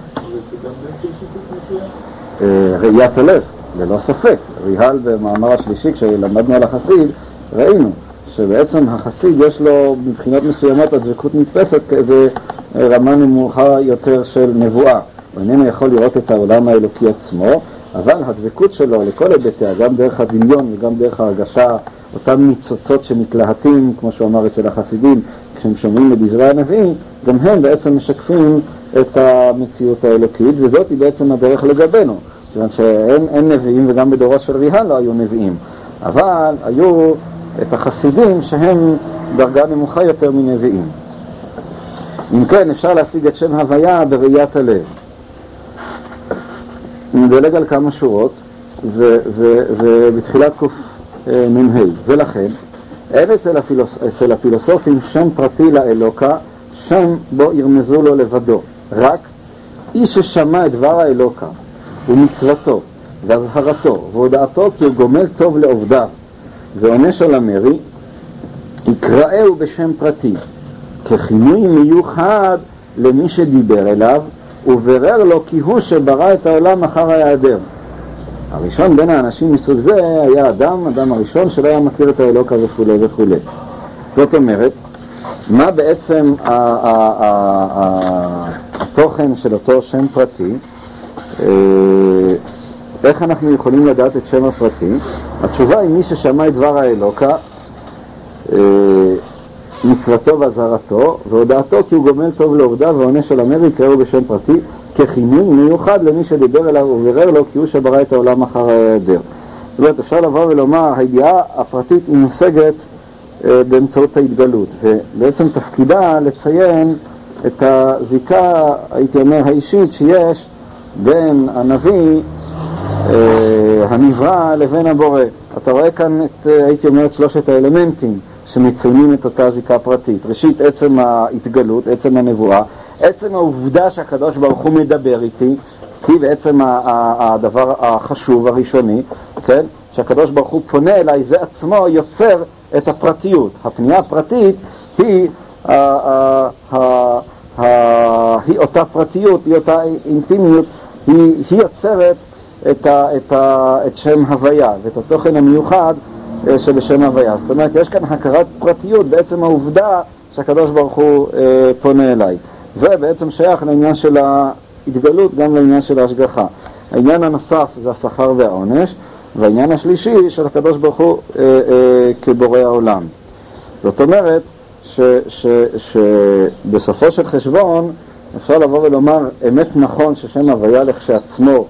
אה, ראיית הלב, ללא ספק. ריהל במאמר השלישי, כשלמדנו על החסיד, ראינו שבעצם החסיד יש לו מבחינות מסוימות הדבקות נתפסת כאיזה אה, רמה נמוכה יותר של נבואה. הוא איננו יכול לראות את העולם האלוקי עצמו, אבל הדבקות שלו לכל היבטיה, גם דרך הדמיון וגם דרך ההרגשה, אותם ניצוצות שמתלהטים, כמו שהוא אמר אצל החסידים, כשהם שומעים את דברי הנביא, גם הם בעצם משקפים את המציאות האלוקית, וזאת היא בעצם הדרך לגבינו. כיוון שאין אין נביאים, וגם בדורו של ריהן לא היו נביאים, אבל היו את החסידים שהם דרגה נמוכה יותר מנביאים. אם כן, אפשר להשיג את שם הוויה בראיית הלב. נדלג על כמה שורות, ו- ו- קנ"ה, ולכן, אין אצל, הפילוס, אצל הפילוסופים שם פרטי לאלוקה, שם בו ירמזו לו לבדו, רק איש ששמע את דבר האלוקה ומצוותו ואזהרתו והודעתו כי הוא גומל טוב לעובדיו ועונש על המרי, יקראהו בשם פרטי, ככינוי מיוחד למי שדיבר אליו, וברר לו כי הוא שברא את העולם אחר ההיעדר. הראשון בין האנשים מסוג זה היה אדם, אדם הראשון שלא היה מכיר את האלוקה וכולי וכולי. זאת אומרת, מה בעצם התוכן של אותו שם פרטי? אה, איך אנחנו יכולים לדעת את שם הפרטי? התשובה היא מי ששמע את דבר האלוקה, אה, מצוותו ואזהרתו, והודעתו כי הוא גומל טוב לעובדיו ועונש על המרי יקראו בשם פרטי, ככינוי מיוחד למי שדיבר אליו ובירר לו כי הוא שברא את העולם אחר ההיעדר. זאת אומרת, אפשר לבוא ולומר, הידיעה הפרטית היא מושגת אה, באמצעות ההתגלות, ובעצם תפקידה לציין את הזיקה, הייתי אומר, האישית שיש בין הנביא אה, הנברא לבין הבורא. אתה רואה כאן את, אה, הייתי אומר, את שלושת האלמנטים שמציינים את אותה זיקה פרטית. ראשית, עצם ההתגלות, עצם הנבואה, עצם העובדה שהקדוש ברוך הוא מדבר איתי, היא בעצם הדבר החשוב הראשוני, כן? שהקדוש ברוך הוא פונה אליי, זה עצמו יוצר את הפרטיות. הפנייה הפרטית היא, היא אותה פרטיות, היא אותה אינטימיות, היא, היא יוצרת את, ה, את, ה, את שם הוויה ואת התוכן המיוחד אה, שבשם הוויה. זאת אומרת, יש כאן הכרת פרטיות בעצם העובדה שהקדוש ברוך הוא אה, פונה אליי. זה בעצם שייך לעניין של ההתגלות, גם לעניין של ההשגחה. העניין הנוסף זה השכר והעונש, והעניין השלישי של הקדוש ברוך הוא אה, אה, כבורא העולם. זאת אומרת שבסופו של חשבון אפשר לבוא ולומר אמת נכון ששם הוויה לכשעצמו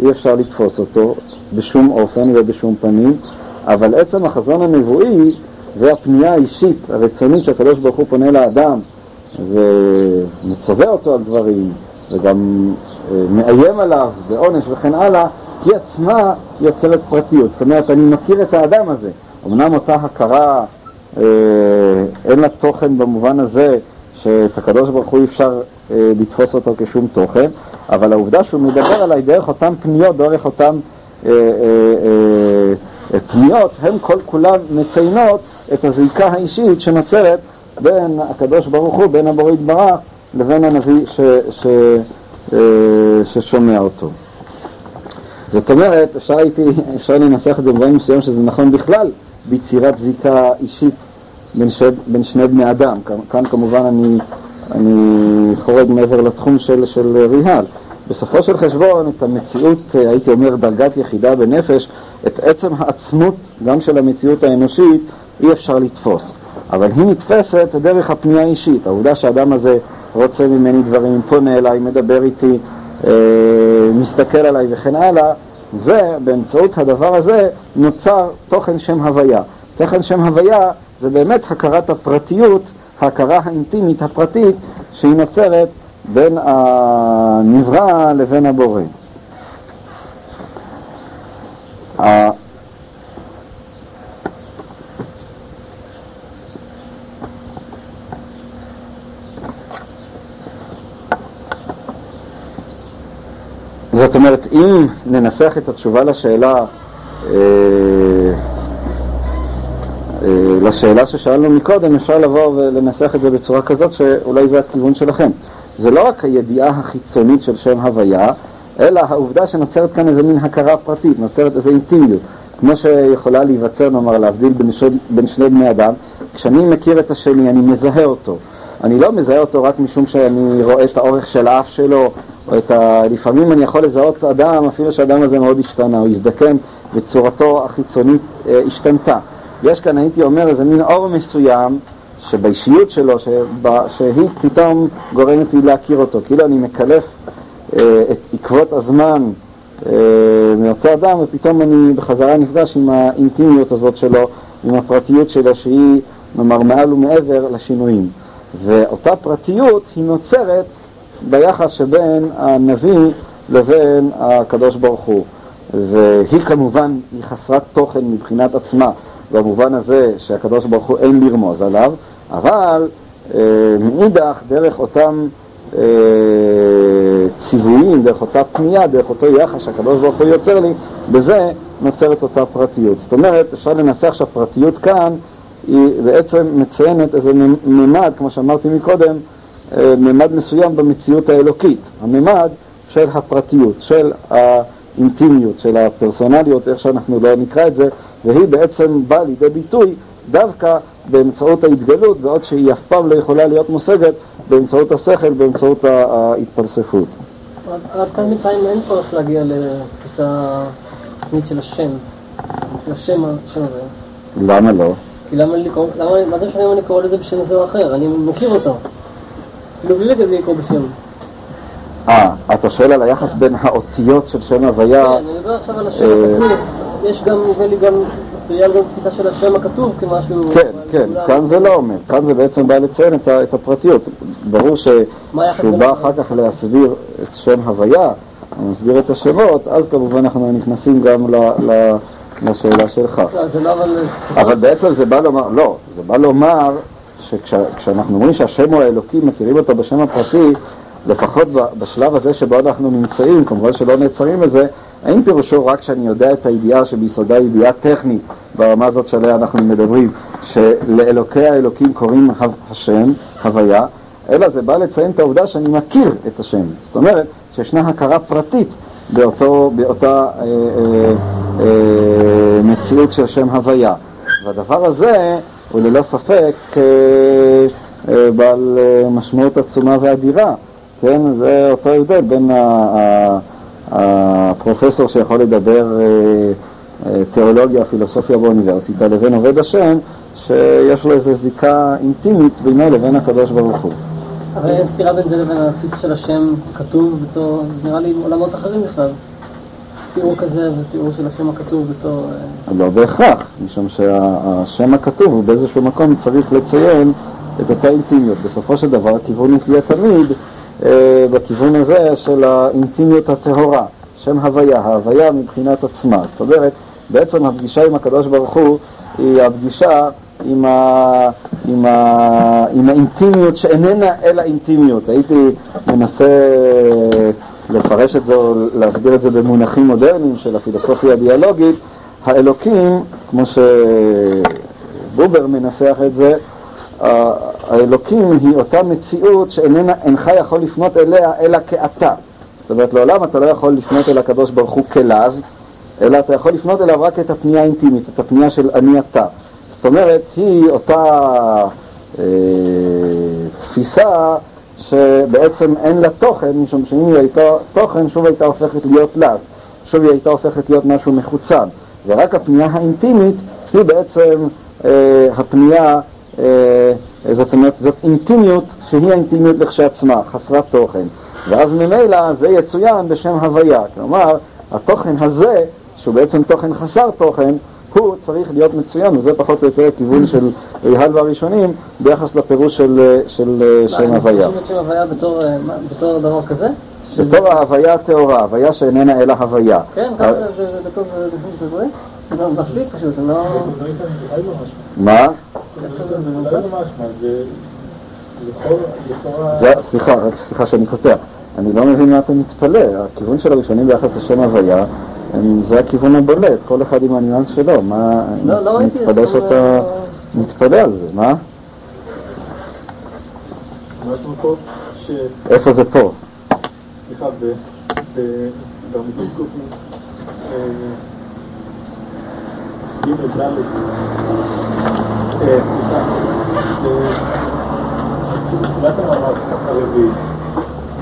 אי אפשר לתפוס אותו בשום אופן ובשום פנים, אבל עצם החזון הנבואי והפנייה האישית הרצונית שהקדוש ברוך הוא פונה לאדם ומצווה אותו על דברים וגם אה, מאיים עליו בעונש וכן הלאה, היא עצמה יוצרת פרטיות. זאת אומרת, אני מכיר את האדם הזה. אמנם אותה הכרה אה, אין לה תוכן במובן הזה שאת הקדוש ברוך הוא אי אפשר אה, לתפוס אותו כשום תוכן, אבל העובדה שהוא מדבר עליי דרך אותן פניות, דרך אותן אה, אה, אה, פניות, הן כל כולן מציינות את הזיקה האישית שנוצרת בין הקדוש ברוך הוא, בין הבורא יתברך, לבין הנביא ש, ש, אה, ששומע אותו. זאת אומרת, אפשר, הייתי, אפשר לנסח את זה במובן מסוים שזה נכון בכלל ביצירת זיקה אישית בין, ש... בין שני בני אדם. כאן, כאן כמובן אני, אני חורג מעבר לתחום של, של ריהל. בסופו של חשבון, את המציאות, הייתי אומר, דרגת יחידה בנפש, את עצם העצמות, גם של המציאות האנושית, אי אפשר לתפוס. אבל היא נתפסת דרך הפנייה האישית. העובדה שהאדם הזה רוצה ממני דברים, פונה אליי, מדבר איתי, אה, מסתכל עליי וכן הלאה, זה, באמצעות הדבר הזה, נוצר תוכן שם הוויה. תוכן שם הוויה זה באמת הכרת הפרטיות, ההכרה האינטימית הפרטית שהיא נוצרת בין הנברא לבין הבורא. זאת אומרת, אם ננסח את התשובה לשאלה, אה, אה, לשאלה ששאלנו מקודם, אפשר לבוא ולנסח את זה בצורה כזאת שאולי זה הכיוון שלכם. זה לא רק הידיעה החיצונית של שם הוויה, אלא העובדה שנוצרת כאן איזה מין הכרה פרטית, נוצרת איזו אינטימיות. כמו שיכולה להיווצר, נאמר, להבדיל בין, ש... בין שני בני אדם, כשאני מכיר את השני, אני מזהה אותו. אני לא מזהה אותו רק משום שאני רואה את האורך של האף שלו, או את ה... לפעמים אני יכול לזהות אדם, אפילו שהאדם הזה מאוד השתנה, הוא הזדקן וצורתו החיצונית אה, השתנתה. יש כאן, הייתי אומר, איזה מין אור מסוים שבאישיות שלו, שבה, שהיא פתאום גורמת לי להכיר אותו, כאילו אני מקלף אה, את עקבות הזמן אה, מאותו אדם, ופתאום אני בחזרה נפגש עם האינטימיות הזאת שלו, עם הפרטיות שלו, שהיא, נאמר, מעל ומעבר לשינויים. ואותה פרטיות היא נוצרת ביחס שבין הנביא לבין הקדוש ברוך הוא. והיא כמובן, היא חסרת תוכן מבחינת עצמה, במובן הזה שהקדוש ברוך הוא אין לרמוז עליו, אבל אה, מאידך, דרך אותם אה, ציוויים, דרך אותה פנייה, דרך אותו יחס שהקדוש ברוך הוא יוצר לי, בזה נוצרת אותה פרטיות. זאת אומרת, אפשר לנסח שהפרטיות כאן היא בעצם מציינת איזה ממד, כמו שאמרתי מקודם, ממד מסוים במציאות האלוקית, הממד של הפרטיות, של האינטימיות, של הפרסונליות, איך שאנחנו לא נקרא את זה, והיא בעצם באה לידי ביטוי דווקא באמצעות ההתגלות, בעוד שהיא אף פעם לא יכולה להיות מושגת באמצעות השכל, באמצעות ההתפלספות. עד כאן בינתיים אין צורך להגיע לתפיסה עצמית של השם, של השם, השם הזה. למה לא? כי למה למה, מה זה משנה אם אני קורא לזה בשם זה או אחר? אני מכיר אותו. לקרוא בשם. אה, אתה שואל על היחס בין האותיות של שם הוויה? כן, אני מדבר עכשיו על השם הכתוב. יש גם, נדמה לי גם, בגלל גם תפיסה של השם הכתוב כמשהו... כן, כן, כאן זה לא אומר, כאן זה בעצם בא לציין את הפרטיות. ברור שהוא בא אחר כך להסביר את שם הוויה, הוא מסביר את השמות, אז כמובן אנחנו נכנסים גם לשאלה שלך. לא, לא. אבל בעצם זה בא לומר, לא, זה בא לומר שכשאנחנו אומרים שהשם הוא האלוקים, מכירים אותו בשם הפרטי, לפחות בשלב הזה שבו אנחנו נמצאים, כמובן שלא נעצרים לזה, האם פירושו רק שאני יודע את הידיעה שביסודה היא ידיעה טכנית ברמה הזאת שעליה אנחנו מדברים, שלאלוקי האלוקים קוראים השם, הוויה, אלא זה בא לציין את העובדה שאני מכיר את השם. זאת אומרת שישנה הכרה פרטית באותו, באותה אה, אה, אה, מציאות של שם הוויה. והדבר הזה הוא ללא ספק אה, אה, בעל אה, משמעות עצומה ואדירה. כן, זה אותו הבדל בין הפרופסור שיכול לדבר תיאולוגיה, פילוסופיה באוניברסיטה, לבין עובד השם, שיש לו איזו זיקה אינטימית בינו לבין הקדוש ברוך הוא. אבל אין סתירה בין זה לבין התפיסה של השם כתוב בתור, נראה לי עולמות אחרים בכלל. תיאור כזה ותיאור של השם הכתוב בתור... אה, לא בהכרח, משום שהשם הכתוב הוא באיזשהו מקום צריך לציין את אותה אינטימיות. בסופו של דבר הכיוון יהיה תמיד אה, בכיוון הזה של האינטימיות הטהורה, שם הוויה, ההוויה מבחינת עצמה. זאת אומרת, בעצם הפגישה עם הקדוש ברוך הוא היא הפגישה עם, ה, עם, ה, עם האינטימיות שאיננה אלא אינטימיות. הייתי מנסה לפרש את זה או להסביר את זה במונחים מודרניים של הפילוסופיה הדיאלוגית. האלוקים, כמו שבובר מנסח את זה, האלוקים היא אותה מציאות שאינך יכול לפנות אליה אלא כאתה. זאת אומרת, לעולם אתה לא יכול לפנות אל הקדוש ברוך הוא כלז, אלא אתה יכול לפנות אליו רק את הפנייה האינטימית, את הפנייה של אני אתה. זאת אומרת, היא אותה אה, תפיסה שבעצם אין לה תוכן, משום שאם היא הייתה תוכן, שוב הייתה הופכת להיות לז, שוב היא הייתה הופכת להיות משהו מחוצן, ורק הפנייה האינטימית היא בעצם אה, הפנייה, אה, זאת אומרת, זאת אינטימיות שהיא האינטימיות לכשעצמה, חסרת תוכן, ואז ממילא זה יצוין בשם הוויה, כלומר, התוכן הזה, שהוא בעצם תוכן חסר תוכן, הוא צריך להיות מצוין, וזה פחות או יותר הכיוון של ריהל והראשונים ביחס לפירוש של, של שם מה, הוויה. הם מפרשים את שם הוויה בתור, אה, מה, בתור דבר כזה? בתור ההוויה הטהורה, הוויה שאיננה אלא הוויה. כן, ככה זה- בפנים כזה? זה מפליא פשוט, אני לא... לא לא. מה? לא סליחה, רק סליחה שאני קוטע. אני לא מבין מה אתה מתפלא. הכיוון של הראשונים ביחס לשם הוויה, זה הכיוון הבולט, כל אחד עם הניואנס שלו. מה, לא, לא ראיתי את מתפלא זה. שאתה מתפלא על זה, מה? איפה זה פה? סליחה, ב... ב... בעמודים קופים, ג' אה, סליחה, בתחילת המאמר הרביעי,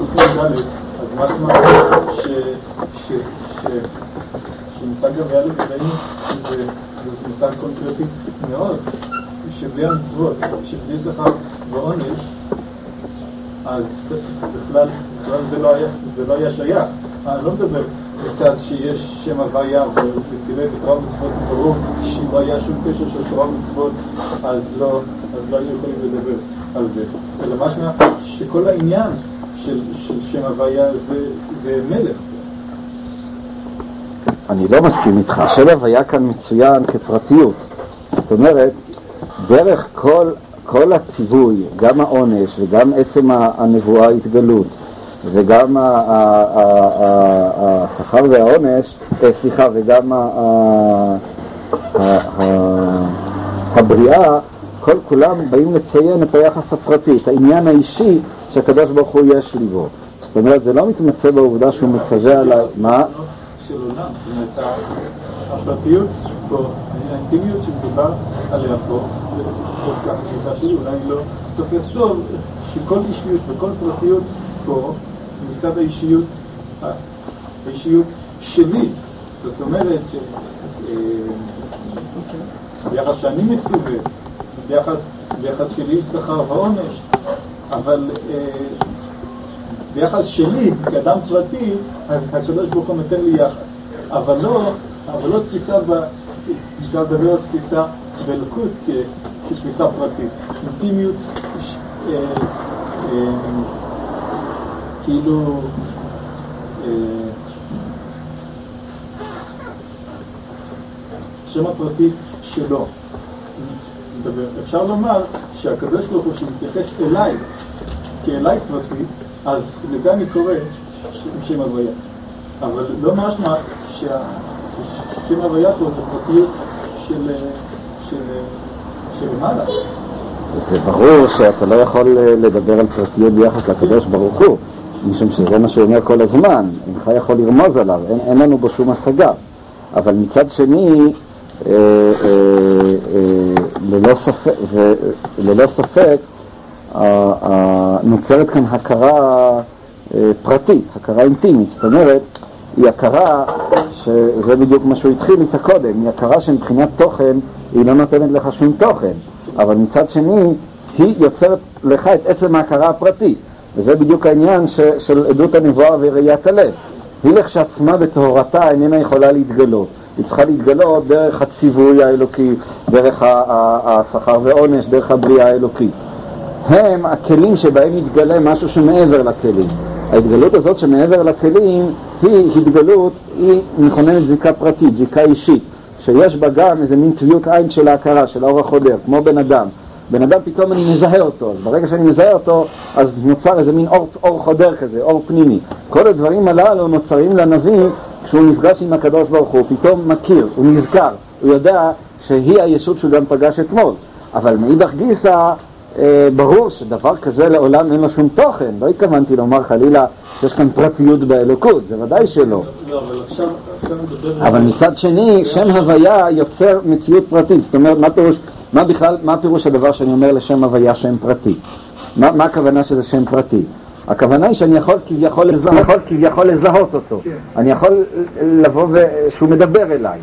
קופים ד', אז משמע. שמושג עלינו זה זה מושג קונקרטי מאוד, שבלי המצוות, שבלי שכר ועונש, אז בכלל, בכלל זה, לא היה, זה לא היה שייך. אני לא מדבר מצד שיש שם הוויה ותראה בתורה ומצוות ברור שאם לא היה שום קשר של תורה ומצוות אז לא, אז לא היו יכולים לדבר על זה. אלא משמע שכל העניין של, של שם הוויה זה, זה מלך. אני לא מסכים איתך. השם הוויה כאן מצוין כפרטיות. זאת אומרת, דרך כל, כל הציווי, גם העונש וגם עצם הנבואה התגלות, וגם השכר והעונש, אה, סליחה, וגם ה- ה- ה- הבריאה, כל כולם באים לציין את היחס הפרטי, את העניין האישי שהקדוש ברוך הוא יש לי בו. זאת אומרת, זה לא מתמצא בעובדה שהוא מצווה עליי, מה? של עולם, הפרטיות פה, האינטימיות שמדובר עליה פה, כל כך תפיסה שלי, אולי לא תופס טוב, שכל אישיות וכל פרטיות פה, מצד האישיות, האישיות שלי, זאת אומרת, אה, ביחס שאני מצווה, ביחס שלי יש שכר ועונש, אבל אה, ביחס שלי, כאדם פרטי, אז הקדוש ברוך הוא נותן לי יחס. אבל לא, אבל לא תפיסה, אפשר לדבר על תפיסה באלוקות כתפיסה פרטית. אינטימיות, אה, אה, כאילו... השם הפרטי שלו. אפשר לומר שהקדוש ברוך הוא שמתייחס אליי כאליי פרטי, אז לזה אני קורא שם הוויה. אבל לא משמע שהשם הוויה פה זה פרטיות של, מעלה. זה ברור שאתה לא יכול לדבר על פרטיות ביחס לקדוש ברוך הוא, משום שזה מה שהוא אומר כל הזמן, אינך יכול לרמוז עליו, אין, אין לנו בו שום השגה. אבל מצד שני, אה, אה, אה, ללא ספק, ללא ספק נוצרת כאן הכרה פרטית, הכרה אינטימית, זאת אומרת, היא הכרה, שזה בדיוק מה שהוא התחיל איתה קודם, היא הכרה שמבחינת תוכן היא לא נותנת לך שום תוכן, אבל מצד שני היא יוצרת לך את עצם ההכרה הפרטית, וזה בדיוק העניין ש, של עדות הנבואה וראיית הלב. היא לכשעצמה בטהרתה איננה יכולה להתגלות. היא צריכה להתגלות דרך הציווי האלוקי, דרך השכר ועונש, דרך הבריאה האלוקית. הם הכלים שבהם מתגלה משהו שמעבר לכלים. ההתגלות הזאת שמעבר לכלים היא התגלות, היא מכוננת זיקה פרטית, זיקה אישית, שיש בה גם איזה מין טביות עין של ההכרה, של האור החודר, כמו בן אדם. בן אדם פתאום אני מזהה אותו, אז ברגע שאני מזהה אותו, אז נוצר איזה מין אור, אור חודר כזה, אור פנימי. כל הדברים הללו נוצרים לנביא כשהוא נפגש עם הקדוש ברוך הוא, פתאום מכיר, הוא נזכר, הוא יודע שהיא הישות שהוא גם פגש אתמול. אבל מאידך גיסא, ברור שדבר כזה לעולם אין לו שום תוכן. לא התכוונתי לומר חלילה שיש כאן פרטיות באלוקות, זה ודאי שלא. לא, אבל מצד שני, שם הוויה יוצר מציאות פרטית. זאת אומרת, מה פירוש, מה בכלל, מה פירוש הדבר שאני אומר לשם הוויה שם פרטי? מה, מה הכוונה שזה שם פרטי? הכוונה היא שאני יכול כביכול לזהות, יכול כביכול לזהות אותו. כן. אני יכול לבוא ושהוא מדבר אליי.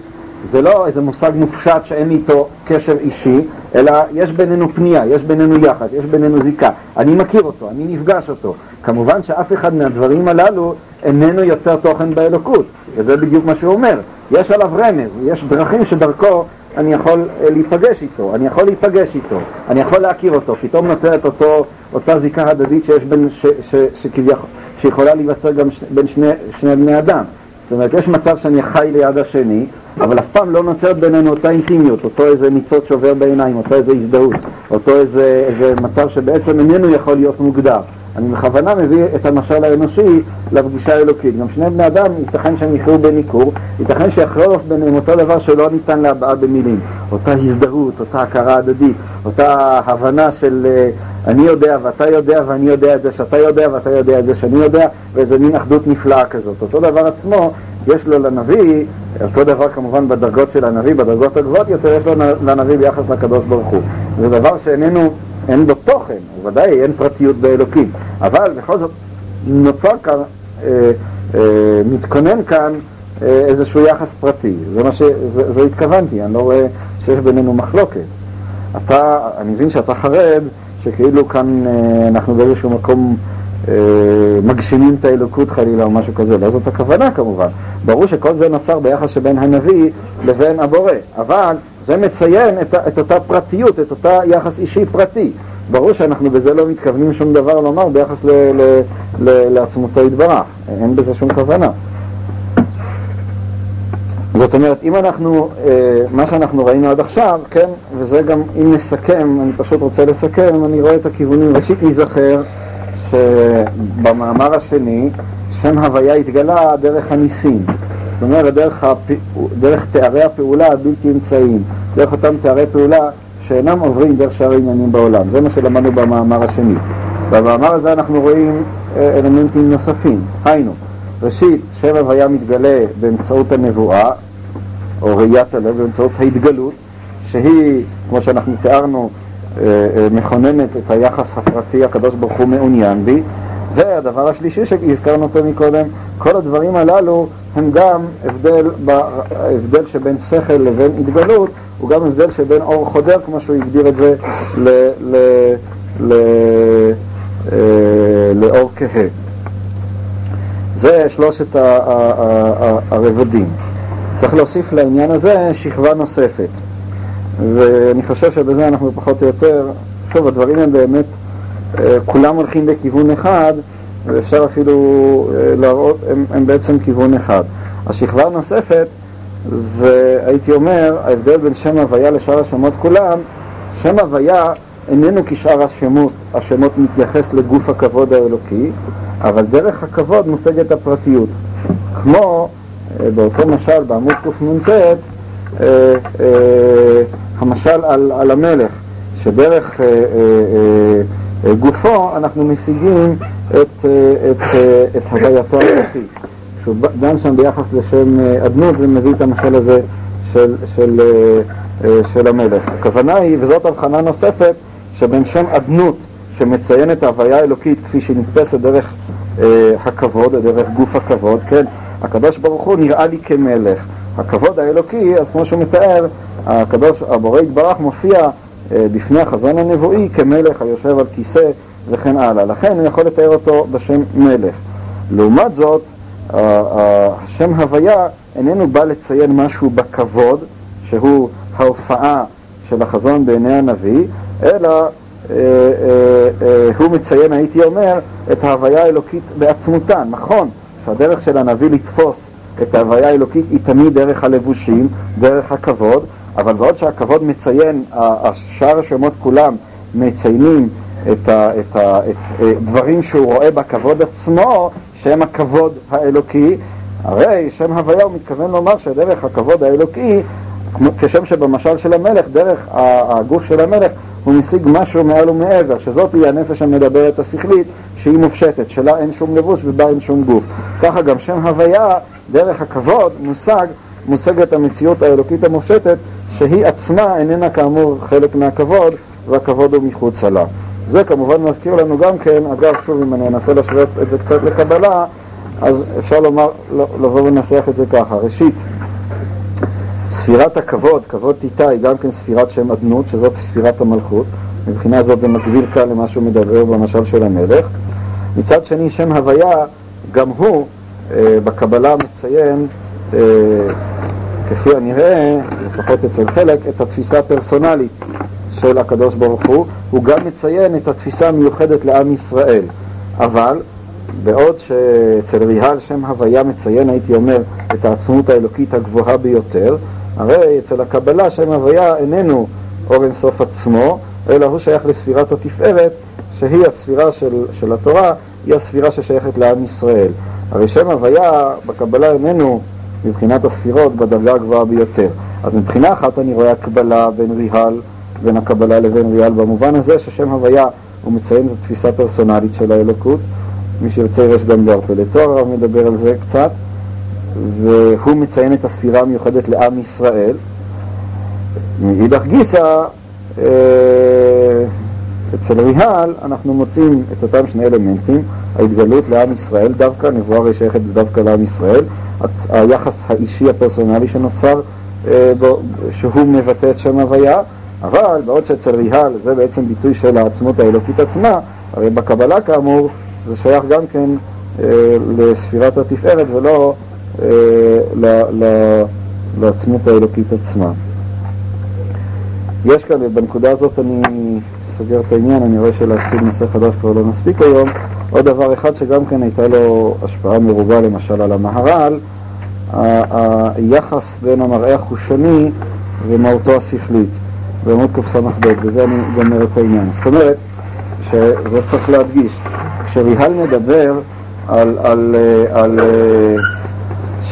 זה לא איזה מושג מופשט שאין איתו קשר אישי, אלא יש בינינו פנייה, יש בינינו יחס, יש בינינו זיקה. אני מכיר אותו, אני נפגש אותו. כמובן שאף אחד מהדברים הללו איננו יוצר תוכן באלוקות, וזה בדיוק מה שהוא אומר. יש עליו רמז, יש דרכים שדרכו אני יכול אה, להיפגש איתו, אני יכול להיפגש איתו, אני יכול להכיר אותו, פתאום נוצרת אותו, אותה זיקה הדדית שיש בין, ש, ש, שכביכול, שיכולה להיווצר גם ש, בין שני, שני בני אדם. זאת אומרת, יש מצב שאני חי ליד השני, אבל אף פעם לא נוצרת בינינו אותה אינטימיות, אותו איזה ניצוץ שובר בעיניים, אותו איזה הזדהות, אותו איזה, איזה מצב שבעצם איננו יכול להיות מוגדר. אני בכוונה מביא את המשל האנושי לפגישה האלוקית. גם שני בני אדם, ייתכן שהם יחיו בניכור, ייתכן שיחרוף ביניהם אותו דבר שלא ניתן להבעה במילים. אותה הזדהות, אותה הכרה הדדית, אותה הבנה של אה, אני יודע ואתה יודע ואני יודע את זה שאתה יודע ואתה יודע את זה שאני יודע, ואיזה מין אחדות נפלאה כזאת. אותו דבר עצמו יש לו לנביא, אותו דבר כמובן בדרגות של הנביא, בדרגות הגבוהות יותר, יש לו לנביא ביחס לקדוש ברוך הוא. זה דבר שאיננו... אין בו תוכן, ודאי אין פרטיות באלוקים, אבל בכל זאת נוצר כאן, אה, אה, מתכונן כאן אה, איזשהו יחס פרטי, זה מה ש... זה, זה התכוונתי, אני לא רואה שיש בינינו מחלוקת. אתה, אני מבין שאתה חרד שכאילו כאן אה, אנחנו באיזשהו מקום מגשימים את האלוקות חלילה או משהו כזה, לא זאת הכוונה כמובן. ברור שכל זה נוצר ביחס שבין הנביא לבין הבורא, אבל זה מציין את, את אותה פרטיות, את אותה יחס אישי פרטי. ברור שאנחנו בזה לא מתכוונים שום דבר לומר ביחס ל, ל, ל, לעצמותו יתברך, אין בזה שום כוונה. זאת אומרת, אם אנחנו, אה, מה שאנחנו ראינו עד עכשיו, כן, וזה גם, אם נסכם, אני פשוט רוצה לסכם, אני רואה את הכיוונים. ראשית להיזכר שבמאמר השני, שם הוויה התגלה דרך הניסים. זאת אומרת, דרך, הפ... דרך תארי הפעולה הבלתי אמצעיים, דרך אותם תארי פעולה שאינם עוברים דרך שאר העניינים בעולם. זה מה שלמדנו במאמר השני. במאמר הזה אנחנו רואים אה, אלמנטים נוספים. היינו, ראשית, שם הוויה מתגלה באמצעות הנבואה, או ראיית הלב, באמצעות ההתגלות, שהיא, כמו שאנחנו תיארנו, מכוננת את היחס הפרטי הקדוש ברוך הוא מעוניין בי. והדבר השלישי שהזכרנו אותו מקודם, כל הדברים הללו הם גם הבדל, הבדל שבין שכל לבין התגלות, הוא גם הבדל שבין אור חודר, כמו שהוא הגדיר את זה, ל, ל, ל, אה, לאור כהה. זה שלושת הרבדים. צריך להוסיף לעניין הזה שכבה נוספת. ואני חושב שבזה אנחנו פחות או יותר, שוב, הדברים הם באמת, אה, כולם הולכים בכיוון אחד, ואפשר אפילו אה, להראות, הם, הם בעצם כיוון אחד. השכבה הנוספת זה, הייתי אומר, ההבדל בין שם הוויה לשאר השמות כולם, שם הוויה איננו כשאר השמות, השמות מתייחס לגוף הכבוד האלוקי, אבל דרך הכבוד מושגת הפרטיות. כמו אה, באותו משל בעמוד קנ"ט, אה, אה, המשל על, על המלך, שדרך גופו אנחנו משיגים את, את, את הווייתו האלוקי. שהוא דן שם ביחס לשם אדנות ומביא את המשל הזה של, של, של המלך. הכוונה היא, וזאת הבחנה נוספת, שבין שם אדנות שמציין את ההוויה האלוקית כפי שהיא נתפסת דרך אה, הכבוד, דרך גוף הכבוד, כן? הקדוש ברוך הוא נראה לי כמלך. הכבוד האלוקי, אז כמו שהוא מתאר, הקדוש, הבורא יתברך מופיע אה, בפני החזון הנבואי כמלך היושב על כיסא וכן הלאה. לכן הוא יכול לתאר אותו בשם מלך. לעומת זאת, השם הוויה איננו בא לציין משהו בכבוד, שהוא ההופעה של החזון בעיני הנביא, אלא אה, אה, אה, הוא מציין, הייתי אומר, את ההוויה האלוקית בעצמותה. נכון שהדרך של הנביא לתפוס את ההוויה האלוקית היא תמיד דרך הלבושים, דרך הכבוד, אבל בעוד שהכבוד מציין, שאר השמות כולם מציינים את, ה, את, ה, את דברים שהוא רואה בכבוד עצמו, שהם הכבוד האלוקי, הרי שם הוויה הוא מתכוון לומר שדרך הכבוד האלוקי, כשם שבמשל של המלך, דרך הגוף של המלך, הוא משיג משהו מעל ומעבר, שזאת היא הנפש המדברת השכלית, שהיא מופשטת, שלה אין שום לבוש ובה אין שום גוף. ככה גם שם הוויה, דרך הכבוד, מושג, מושגת המציאות האלוקית המופשטת, שהיא עצמה איננה כאמור חלק מהכבוד, והכבוד הוא מחוצה לה. זה כמובן מזכיר לנו גם כן, אגב, שוב, אם אני אנסה להשוות את זה קצת לקבלה, אז אפשר לומר, לא, לבוא ולנסח את זה ככה. ראשית, ספירת הכבוד, כבוד תיתה, היא גם כן ספירת שם אדנות, שזאת ספירת המלכות. מבחינה זאת זה מקביל כאן למה שהוא מדבר במשל של המלך. מצד שני, שם הוויה, גם הוא בקבלה מציין, אה, כפי הנראה, לפחות אצל חלק, את התפיסה הפרסונלית של הקדוש ברוך הוא. הוא גם מציין את התפיסה המיוחדת לעם ישראל. אבל בעוד שאצל ריהל שם הוויה מציין, הייתי אומר, את העצמות האלוקית הגבוהה ביותר, הרי אצל הקבלה שם הוויה איננו אור אינסוף עצמו, אלא הוא שייך לספירת התפארת, שהיא הספירה של, של התורה, היא הספירה ששייכת לעם ישראל. הרי שם הוויה בקבלה איננו מבחינת הספירות בדרגה הגבוהה ביותר. אז מבחינה אחת אני רואה הקבלה בין ריהל, בין הקבלה לבין ריהל, במובן הזה ששם הוויה הוא מציין את התפיסה הפרסונלית של האלוקות. מי שירצה יש גם בארפה לתואר, מדבר על זה קצת. והוא מציין את הספירה המיוחדת לעם ישראל. מאידך גיסא, אה, אצל ריהל אנחנו מוצאים את אותם שני אלמנטים, ההתגלות לעם ישראל דווקא, נבואה הרי שייכת דווקא לעם ישראל, היחס האישי הפרסונלי שנוצר, אה, שהוא מבטא את שם הוויה, אבל בעוד שאצל ריהל זה בעצם ביטוי של העצמות האלוקית עצמה, הרי בקבלה כאמור זה שייך גם כן אה, לספירת התפארת ולא אה, לעצמות האלוקית עצמה. יש כאן, בנקודה הזאת אני סוגר את העניין, אני רואה שלהתחיל נושא חדש כבר לא מספיק היום. עוד דבר אחד שגם כן הייתה לו השפעה מרובה למשל על המהר"ל, היחס בין המראה החושני ומהותו השכלית, בעמוד קס"ב, בזה אני גומר את העניין. זאת אומרת, שזה צריך להדגיש, כשריהל מדבר על, על, על, על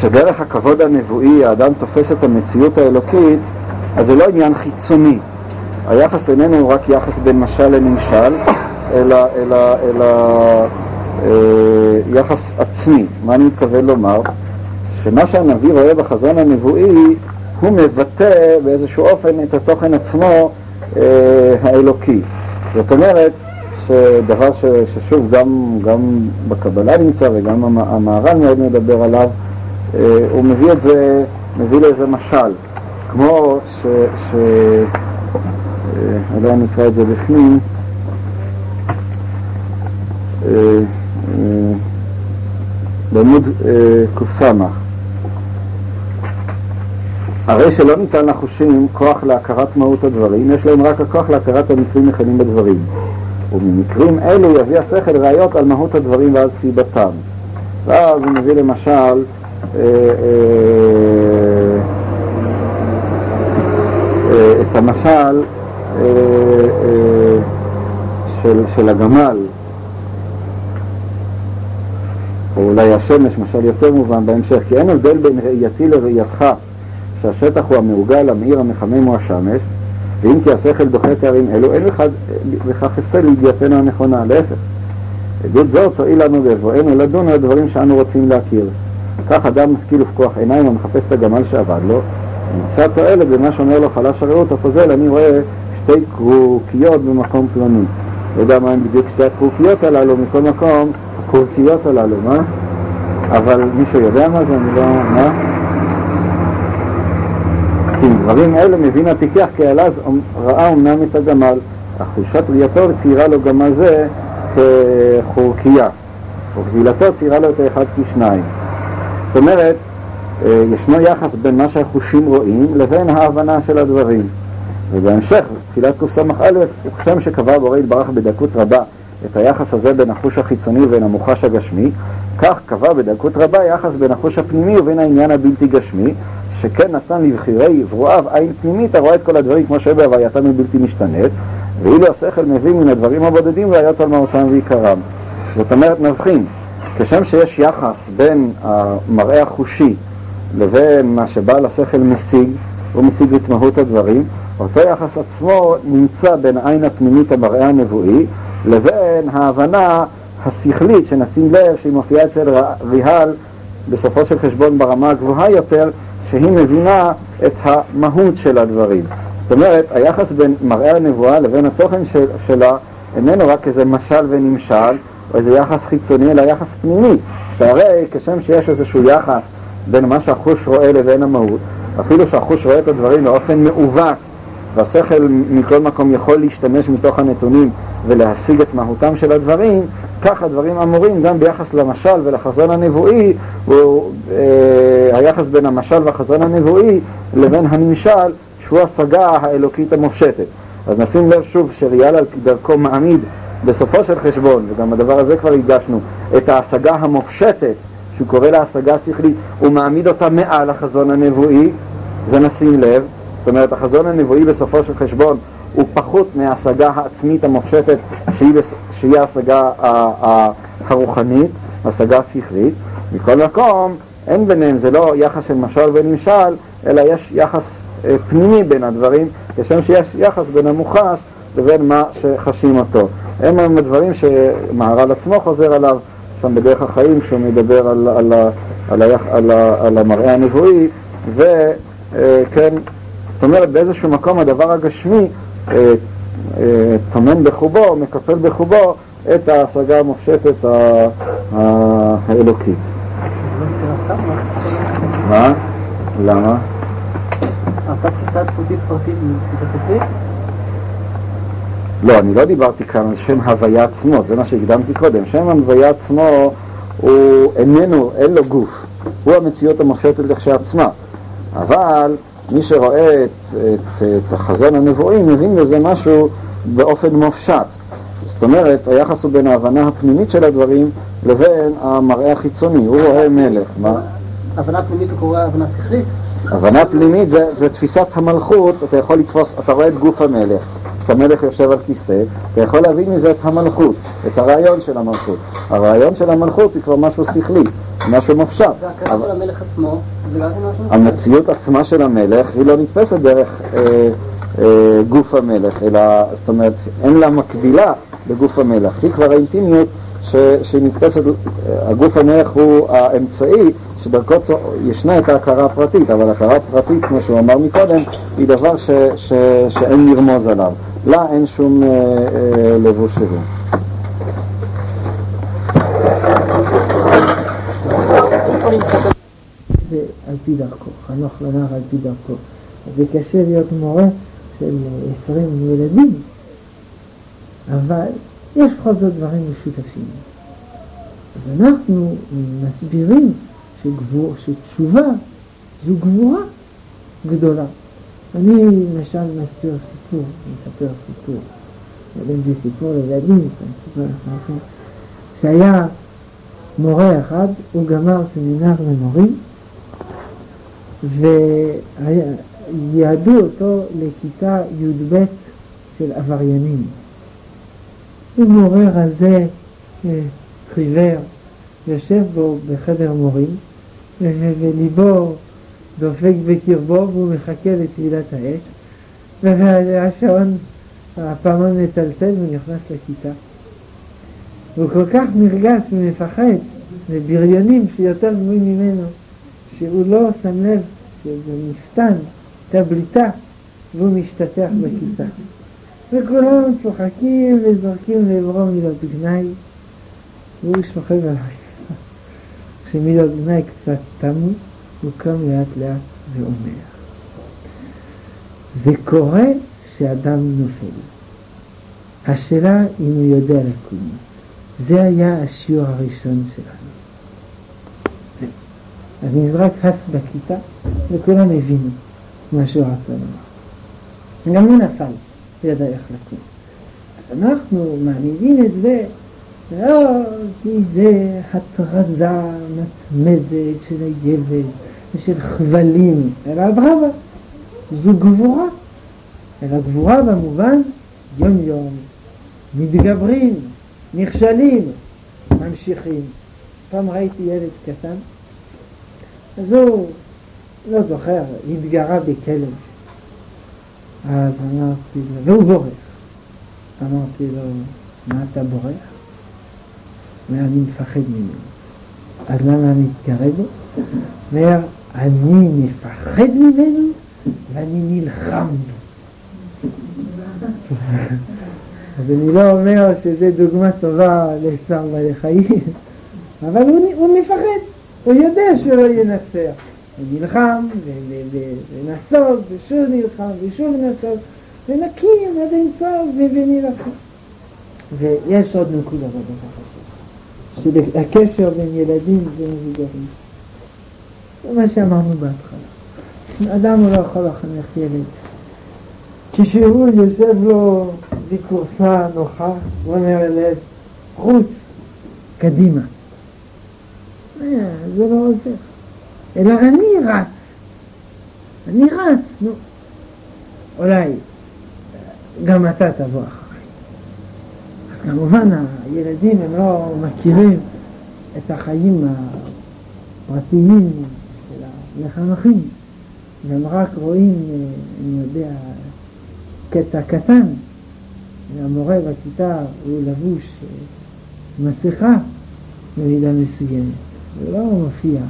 שדרך הכבוד הנבואי האדם תופס את המציאות האלוקית, אז זה לא עניין חיצוני. היחס איננו רק יחס בין משל לנמשל, אלא, אלא, אלא אה, יחס עצמי. מה אני מתכוון לומר? שמה שהנביא רואה בחזון הנבואי, הוא מבטא באיזשהו אופן את התוכן עצמו אה, האלוקי. זאת אומרת, שדבר ש, ששוב גם, גם בקבלה נמצא וגם המהר"ל מאוד מדבר עליו, אה, הוא מביא את זה, מביא לאיזה משל, כמו ש... ש אה, אולי נקרא את זה בפנים, אה, בעמוד קס. הרי שלא ניתן לחושים כוח להכרת מהות הדברים, יש להם רק הכוח להכרת המקרים מכנים בדברים. וממקרים אלו יביא השכל ראיות על מהות הדברים ועל סיבתם. ואז הוא מביא למשל אה, אה, את המשל אה, אה, של, של הגמל, או אולי השמש, משל יותר מובן בהמשך, כי אין הבדל בין ראייתי לראייתך, שהשטח הוא המעוגל, המאיר, המחמם הוא השמש, ואם כי השכל דוחה תארים אלו, אין לך בכך הפסד לידיעתנו הנכונה, להפך. עדות זו תועיל לנו בבואנו לדון על הדברים שאנו רוצים להכיר. כך אדם משכיל ופקוח עיניים המחפש את הגמל שאבד לו, נמצא תועלת במה שאומר לו חלש הרעות הפוזל, אני רואה שתי קרוקיות במקום פלוני. לא יודע מה הם בדיוק שתי הקרוקיות הללו, מכל מקום, הקרוקיות הללו, מה? אבל מישהו יודע מה זה? אני לא... מה? כי דברים אלה מבין הפיקח כי אלעז ראה אמנם את הגמל, אך חולשת ראייתו ציירה לו גמל זה כחורקייה, וגזילתו ציירה לו את האחד כשניים. זאת אומרת, אה, ישנו יחס בין מה שהחושים רואים לבין ההבנה של הדברים. ובהמשך, בתחילת קס"א, וכשם שקבע בורא יתברך בדקות רבה את היחס הזה בין החוש החיצוני ובין המוחש הגשמי, כך קבע בדקות רבה יחס בין החוש הפנימי ובין העניין הבלתי גשמי, שכן נתן לבחירי ברואיו עין פנימית הרואה את כל הדברים כמו שהיו בהווייתם מבלתי משתנית, ואילו השכל מביא מן הדברים הבודדים ראיות על מהותם ועיקרם. זאת אומרת, נבחין, כשם שיש יחס בין המראה החושי לבין מה שבעל השכל משיג, הוא משיג את מהות הדברים, אותו יחס עצמו נמצא בין העין הפנימית המראה הנבואי לבין ההבנה השכלית שנשים לב שהיא מופיעה אצל ריהל בסופו של חשבון ברמה הגבוהה יותר שהיא מבינה את המהות של הדברים. זאת אומרת, היחס בין מראה הנבואה לבין התוכן של, שלה איננו רק איזה משל ונמשל או איזה יחס חיצוני, אלא יחס פנימי. שהרי כשם שיש איזשהו יחס בין מה שהחוש רואה לבין המהות, אפילו שהחוש רואה את הדברים באופן מעוות והשכל מכל מקום יכול להשתמש מתוך הנתונים ולהשיג את מהותם של הדברים, כך הדברים אמורים גם ביחס למשל ולחזון הנבואי, הוא אה, היחס בין המשל והחזון הנבואי לבין הנמשל, שהוא השגה האלוקית המופשטת. אז נשים לב שוב שריאל על דרכו מעמיד בסופו של חשבון, וגם הדבר הזה כבר הגשנו, את ההשגה המופשטת, שהוא קורא לה השגה שכלית, הוא מעמיד אותה מעל החזון הנבואי, זה נשים לב, אומרת החזון הנבואי בסופו של חשבון הוא פחות מההשגה העצמית המופשטת שהיא, שהיא ההשגה הרוחנית, השגה שכלית. מכל מקום, אין ביניהם, זה לא יחס של משל ונמשל, אלא יש יחס אה, פנימי בין הדברים, כשם שיש יחס בין המוחש לבין מה שחשים אותו. הם הם הדברים שמהר"ל עצמו חוזר עליו שם בדרך החיים, כשהוא מדבר על, על, על, על, על, על המראה הנבואי, וכן, אה, זאת אומרת באיזשהו מקום הדבר הגשמי אה, אה, טומן בחובו, מקפל בחובו את ההשגה המופשטת האלוקית. מה? למה? אותה תפיסה תפקודית פרטית זו תפיסה ספרית? לא, אני לא דיברתי כאן על שם הוויה עצמו, זה מה שהקדמתי קודם. שם הוויה עצמו הוא איננו, אין לו גוף. הוא המציאות המופשטת לכשעצמה. אבל מי שרואה את, את, את החזון הנבואי מבין בזה משהו באופן מופשט. זאת אומרת, היחס הוא בין ההבנה הפנימית של הדברים לבין המראה החיצוני. הוא רואה מלך. מה? הבנה פנימית הוא קורא הבנה שכלית? הבנה פנימית זה, זה תפיסת המלכות, אתה יכול לתפוס, אתה רואה את גוף המלך, כשהמלך יושב על כיסא, אתה יכול להבין מזה את המלכות, את הרעיון של המלכות. הרעיון של המלכות היא כבר משהו שכלי, משהו מופשט. והכרה של המלך עצמו, זה גם משהו? המציאות עצמה של המלך היא לא נתפסת דרך אה, אה, גוף המלך, אלא, זאת אומרת, אין לה מקבילה בגוף המלך. היא כבר האינטימיות ש, שנתפסת, אה, הגוף המלך הוא האמצעי שדרכו ישנה את ההכרה הפרטית, אבל הכרה פרטית, כמו שהוא אמר מקודם, היא דבר ש, ש, שאין לרמוז עליו. לה אין שום אה, אה, לבוש שהוא. זה על פי דרכו, חנוך לנער על פי דרכו. זה קשה להיות מורה של עשרים ילדים, אבל יש בכל זאת דברים משותפים. אז אנחנו מסבירים שגבור, שתשובה זו גבורה גדולה. אני למשל מסביר סיפור, מספר סיפור, לא יודע אם זה סיפור לילדים, שהיה מורה אחד, הוא גמר סמינר למורים, יעדו אותו לכיתה י"ב של עבריינים. הוא מורה רזה, אה, חיוור, יושב בו בחדר מורים, וליבו דופק בקרבו והוא מחכה לטבילת האש, והשעון, הפעמון מצלצל ונכנס לכיתה. הוא כל כך נרגש ומפחד לבריונים שיותר גבוהים ממנו, שהוא לא שם לב שזה מפתן, תבליטה, והוא משתטח בכיתה. וכולם צוחקים וזורקים לעברו מילות גנאי, והוא שוכב על הרצפה. כשמילות גנאי קצת תמו, הוא קם לאט לאט ואומר. זה קורה שאדם נופל. השאלה אם הוא יודע לקום. זה היה השיעור הראשון שלנו. אני נזרק הס בכיתה וכולם הבינו מה שהוא רצה לומר. גם הוא נפל, הוא ידע איך לקום. אז אנחנו מעמידים את זה, לא כי זה הטרדה מתמדת של הילד ושל חבלים, אלא אדרבה, זו גבורה. אלא גבורה במובן יום יום, מתגברים, נכשלים, ממשיכים. פעם ראיתי ילד קטן, אז הוא, לא זוכר, התגרה בכלב. אז אמרתי לו, והוא בורח. אמרתי לו, מה אתה בורח? ואני מפחד ממנו. אז למה אני מתקרב בו? אומר, אני מפחד ממנו ואני נלחם בו. אז אני לא אומר שזו דוגמה טובה לצער בעלי חיים, אבל הוא, הוא מפחד, הוא יודע שהוא ינצח. הוא נלחם, ונסוג, ושוב נלחם, ושוב נסוג, ונקים עד אינסוף ונלחם. ויש עוד נקודה בדבר הזה, שהקשר בין ילדים ומבוגרים. זה מה שאמרנו בהתחלה. אדם לא יכול לחנך ילד. כשהוא יושב לו בכורסה נוחה, הוא אומר אליו, חוץ, קדימה. אה, זה לא עוזר. אלא אני רץ. אני רץ, נו. אולי גם אתה תבוא אחריי. אז כמובן הילדים הם לא מכירים את החיים הפרטיים של המחנכים, והם רק רואים, אה, אני יודע, קטע קטן, והמורה בכיתה הוא לבוש אה, מסכה במידה מסוימת, זה לא מופיע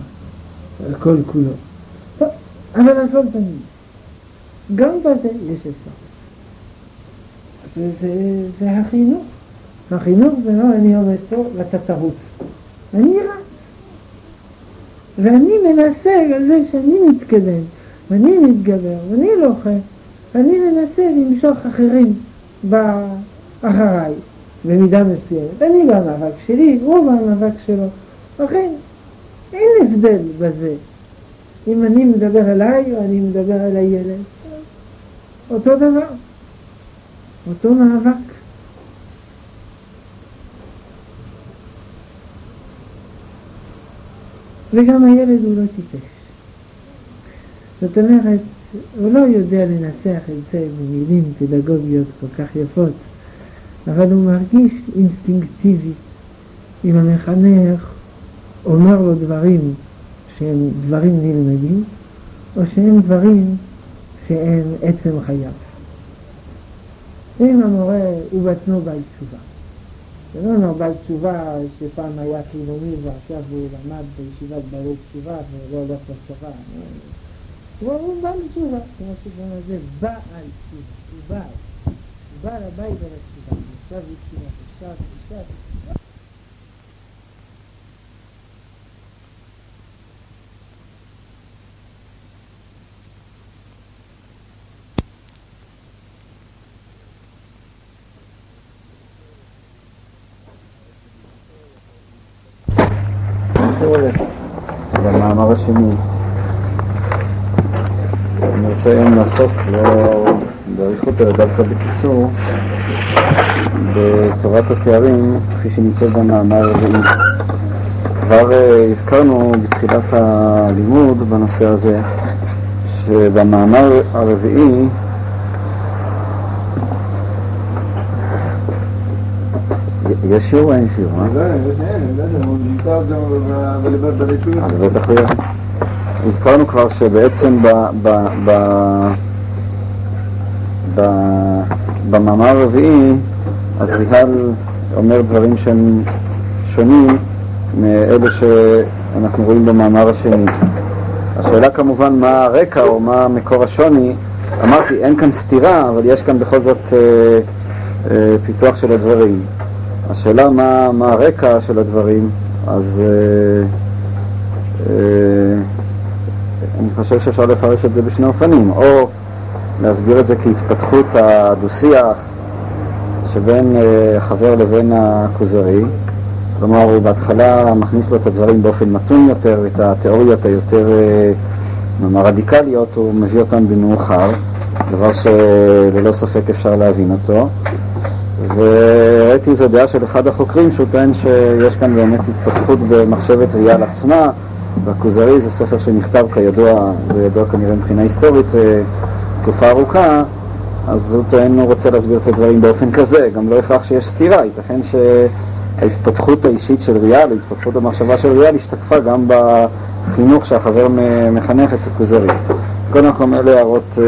על כל כולו. טוב, אבל על כל פנים, גם בזה יש אפשרות. זה, זה, זה החינוך. החינוך זה לא אני עומד פה ואתה תרוץ. אני רץ. ואני מנסה על זה שאני מתקדם, ואני מתגבר, ואני לוחם. אני מנסה למשוך אחרים אחריי במידה מסוימת. אני במאבק שלי, הוא במאבק שלו. לכן אין הבדל בזה. אם אני מדבר אליי או אני מדבר אל הילד. אותו דבר. אותו מאבק. וגם הילד הוא לא טיפש. זאת אומרת, הוא לא יודע לנסח את זה במילים פדגוגיות כל כך יפות, אבל הוא מרגיש אינסטינקטיבית אם המחנך אומר לו דברים שהם דברים נלמדים, או שהם דברים שהם עצם חייו. אם המורה הוא בעצמו בעל תשובה. זה לא אומר בעל תשובה שפעם היה חילוני ועכשיו הוא למד בישיבת בעלי תשובה ולא הולך לצבא. הוא בעל תשובה, כמו שקוראים לזה בעל תשובה, הוא בעל, הוא בעל הבית על התשובה, היא תשובה, עכשיו, עכשיו, במאמר השני אני רוצה היום לעסוק, לא באריכות אלא דווקא בקיצור, בתורת התארים כפי שנמצאת במאמר הרביעי. כבר הזכרנו בתחילת הלימוד בנושא הזה, שבמאמר הרביעי יש שיעור או אין שיעור? אה? לא, אין, לא יודע, הוא נמצא גם בליכוד. אז בטח. הזכרנו כבר שבעצם במאמר הרביעי, אז ריהל אומר דברים שהם שונים מאלה שאנחנו רואים במאמר השני. השאלה כמובן מה הרקע או מה מקור השוני. אמרתי, אין כאן סתירה, אבל יש כאן בכל זאת אה, אה, פיתוח של הדברים. השאלה מה, מה הרקע של הדברים, אז אה, אה, אני חושב שאפשר לפרש את זה בשני אופנים, או להסביר את זה כהתפתחות הדו-שיח שבין אה, חבר לבין הכוזרי, כלומר הוא בהתחלה מכניס לו את הדברים באופן מתון יותר, את התיאוריות היותר אה, נאמר רדיקליות הוא מביא אותן במאוחר, דבר שללא ספק אפשר להבין אותו. וראיתי איזו דעה של אחד החוקרים שהוא טוען שיש כאן באמת התפתחות במחשבת ריאל עצמה והכוזרי זה ספר שנכתב כידוע, זה ידוע כנראה מבחינה היסטורית אה, תקופה ארוכה אז הוא טוען, הוא רוצה להסביר את הדברים באופן כזה, גם לא הכרח שיש סתירה, ייתכן שההתפתחות האישית של ריאל, ההתפתחות המחשבה של ריאל השתקפה גם בחינוך שהחבר מחנך את הכוזרי. קודם כל אלה הערות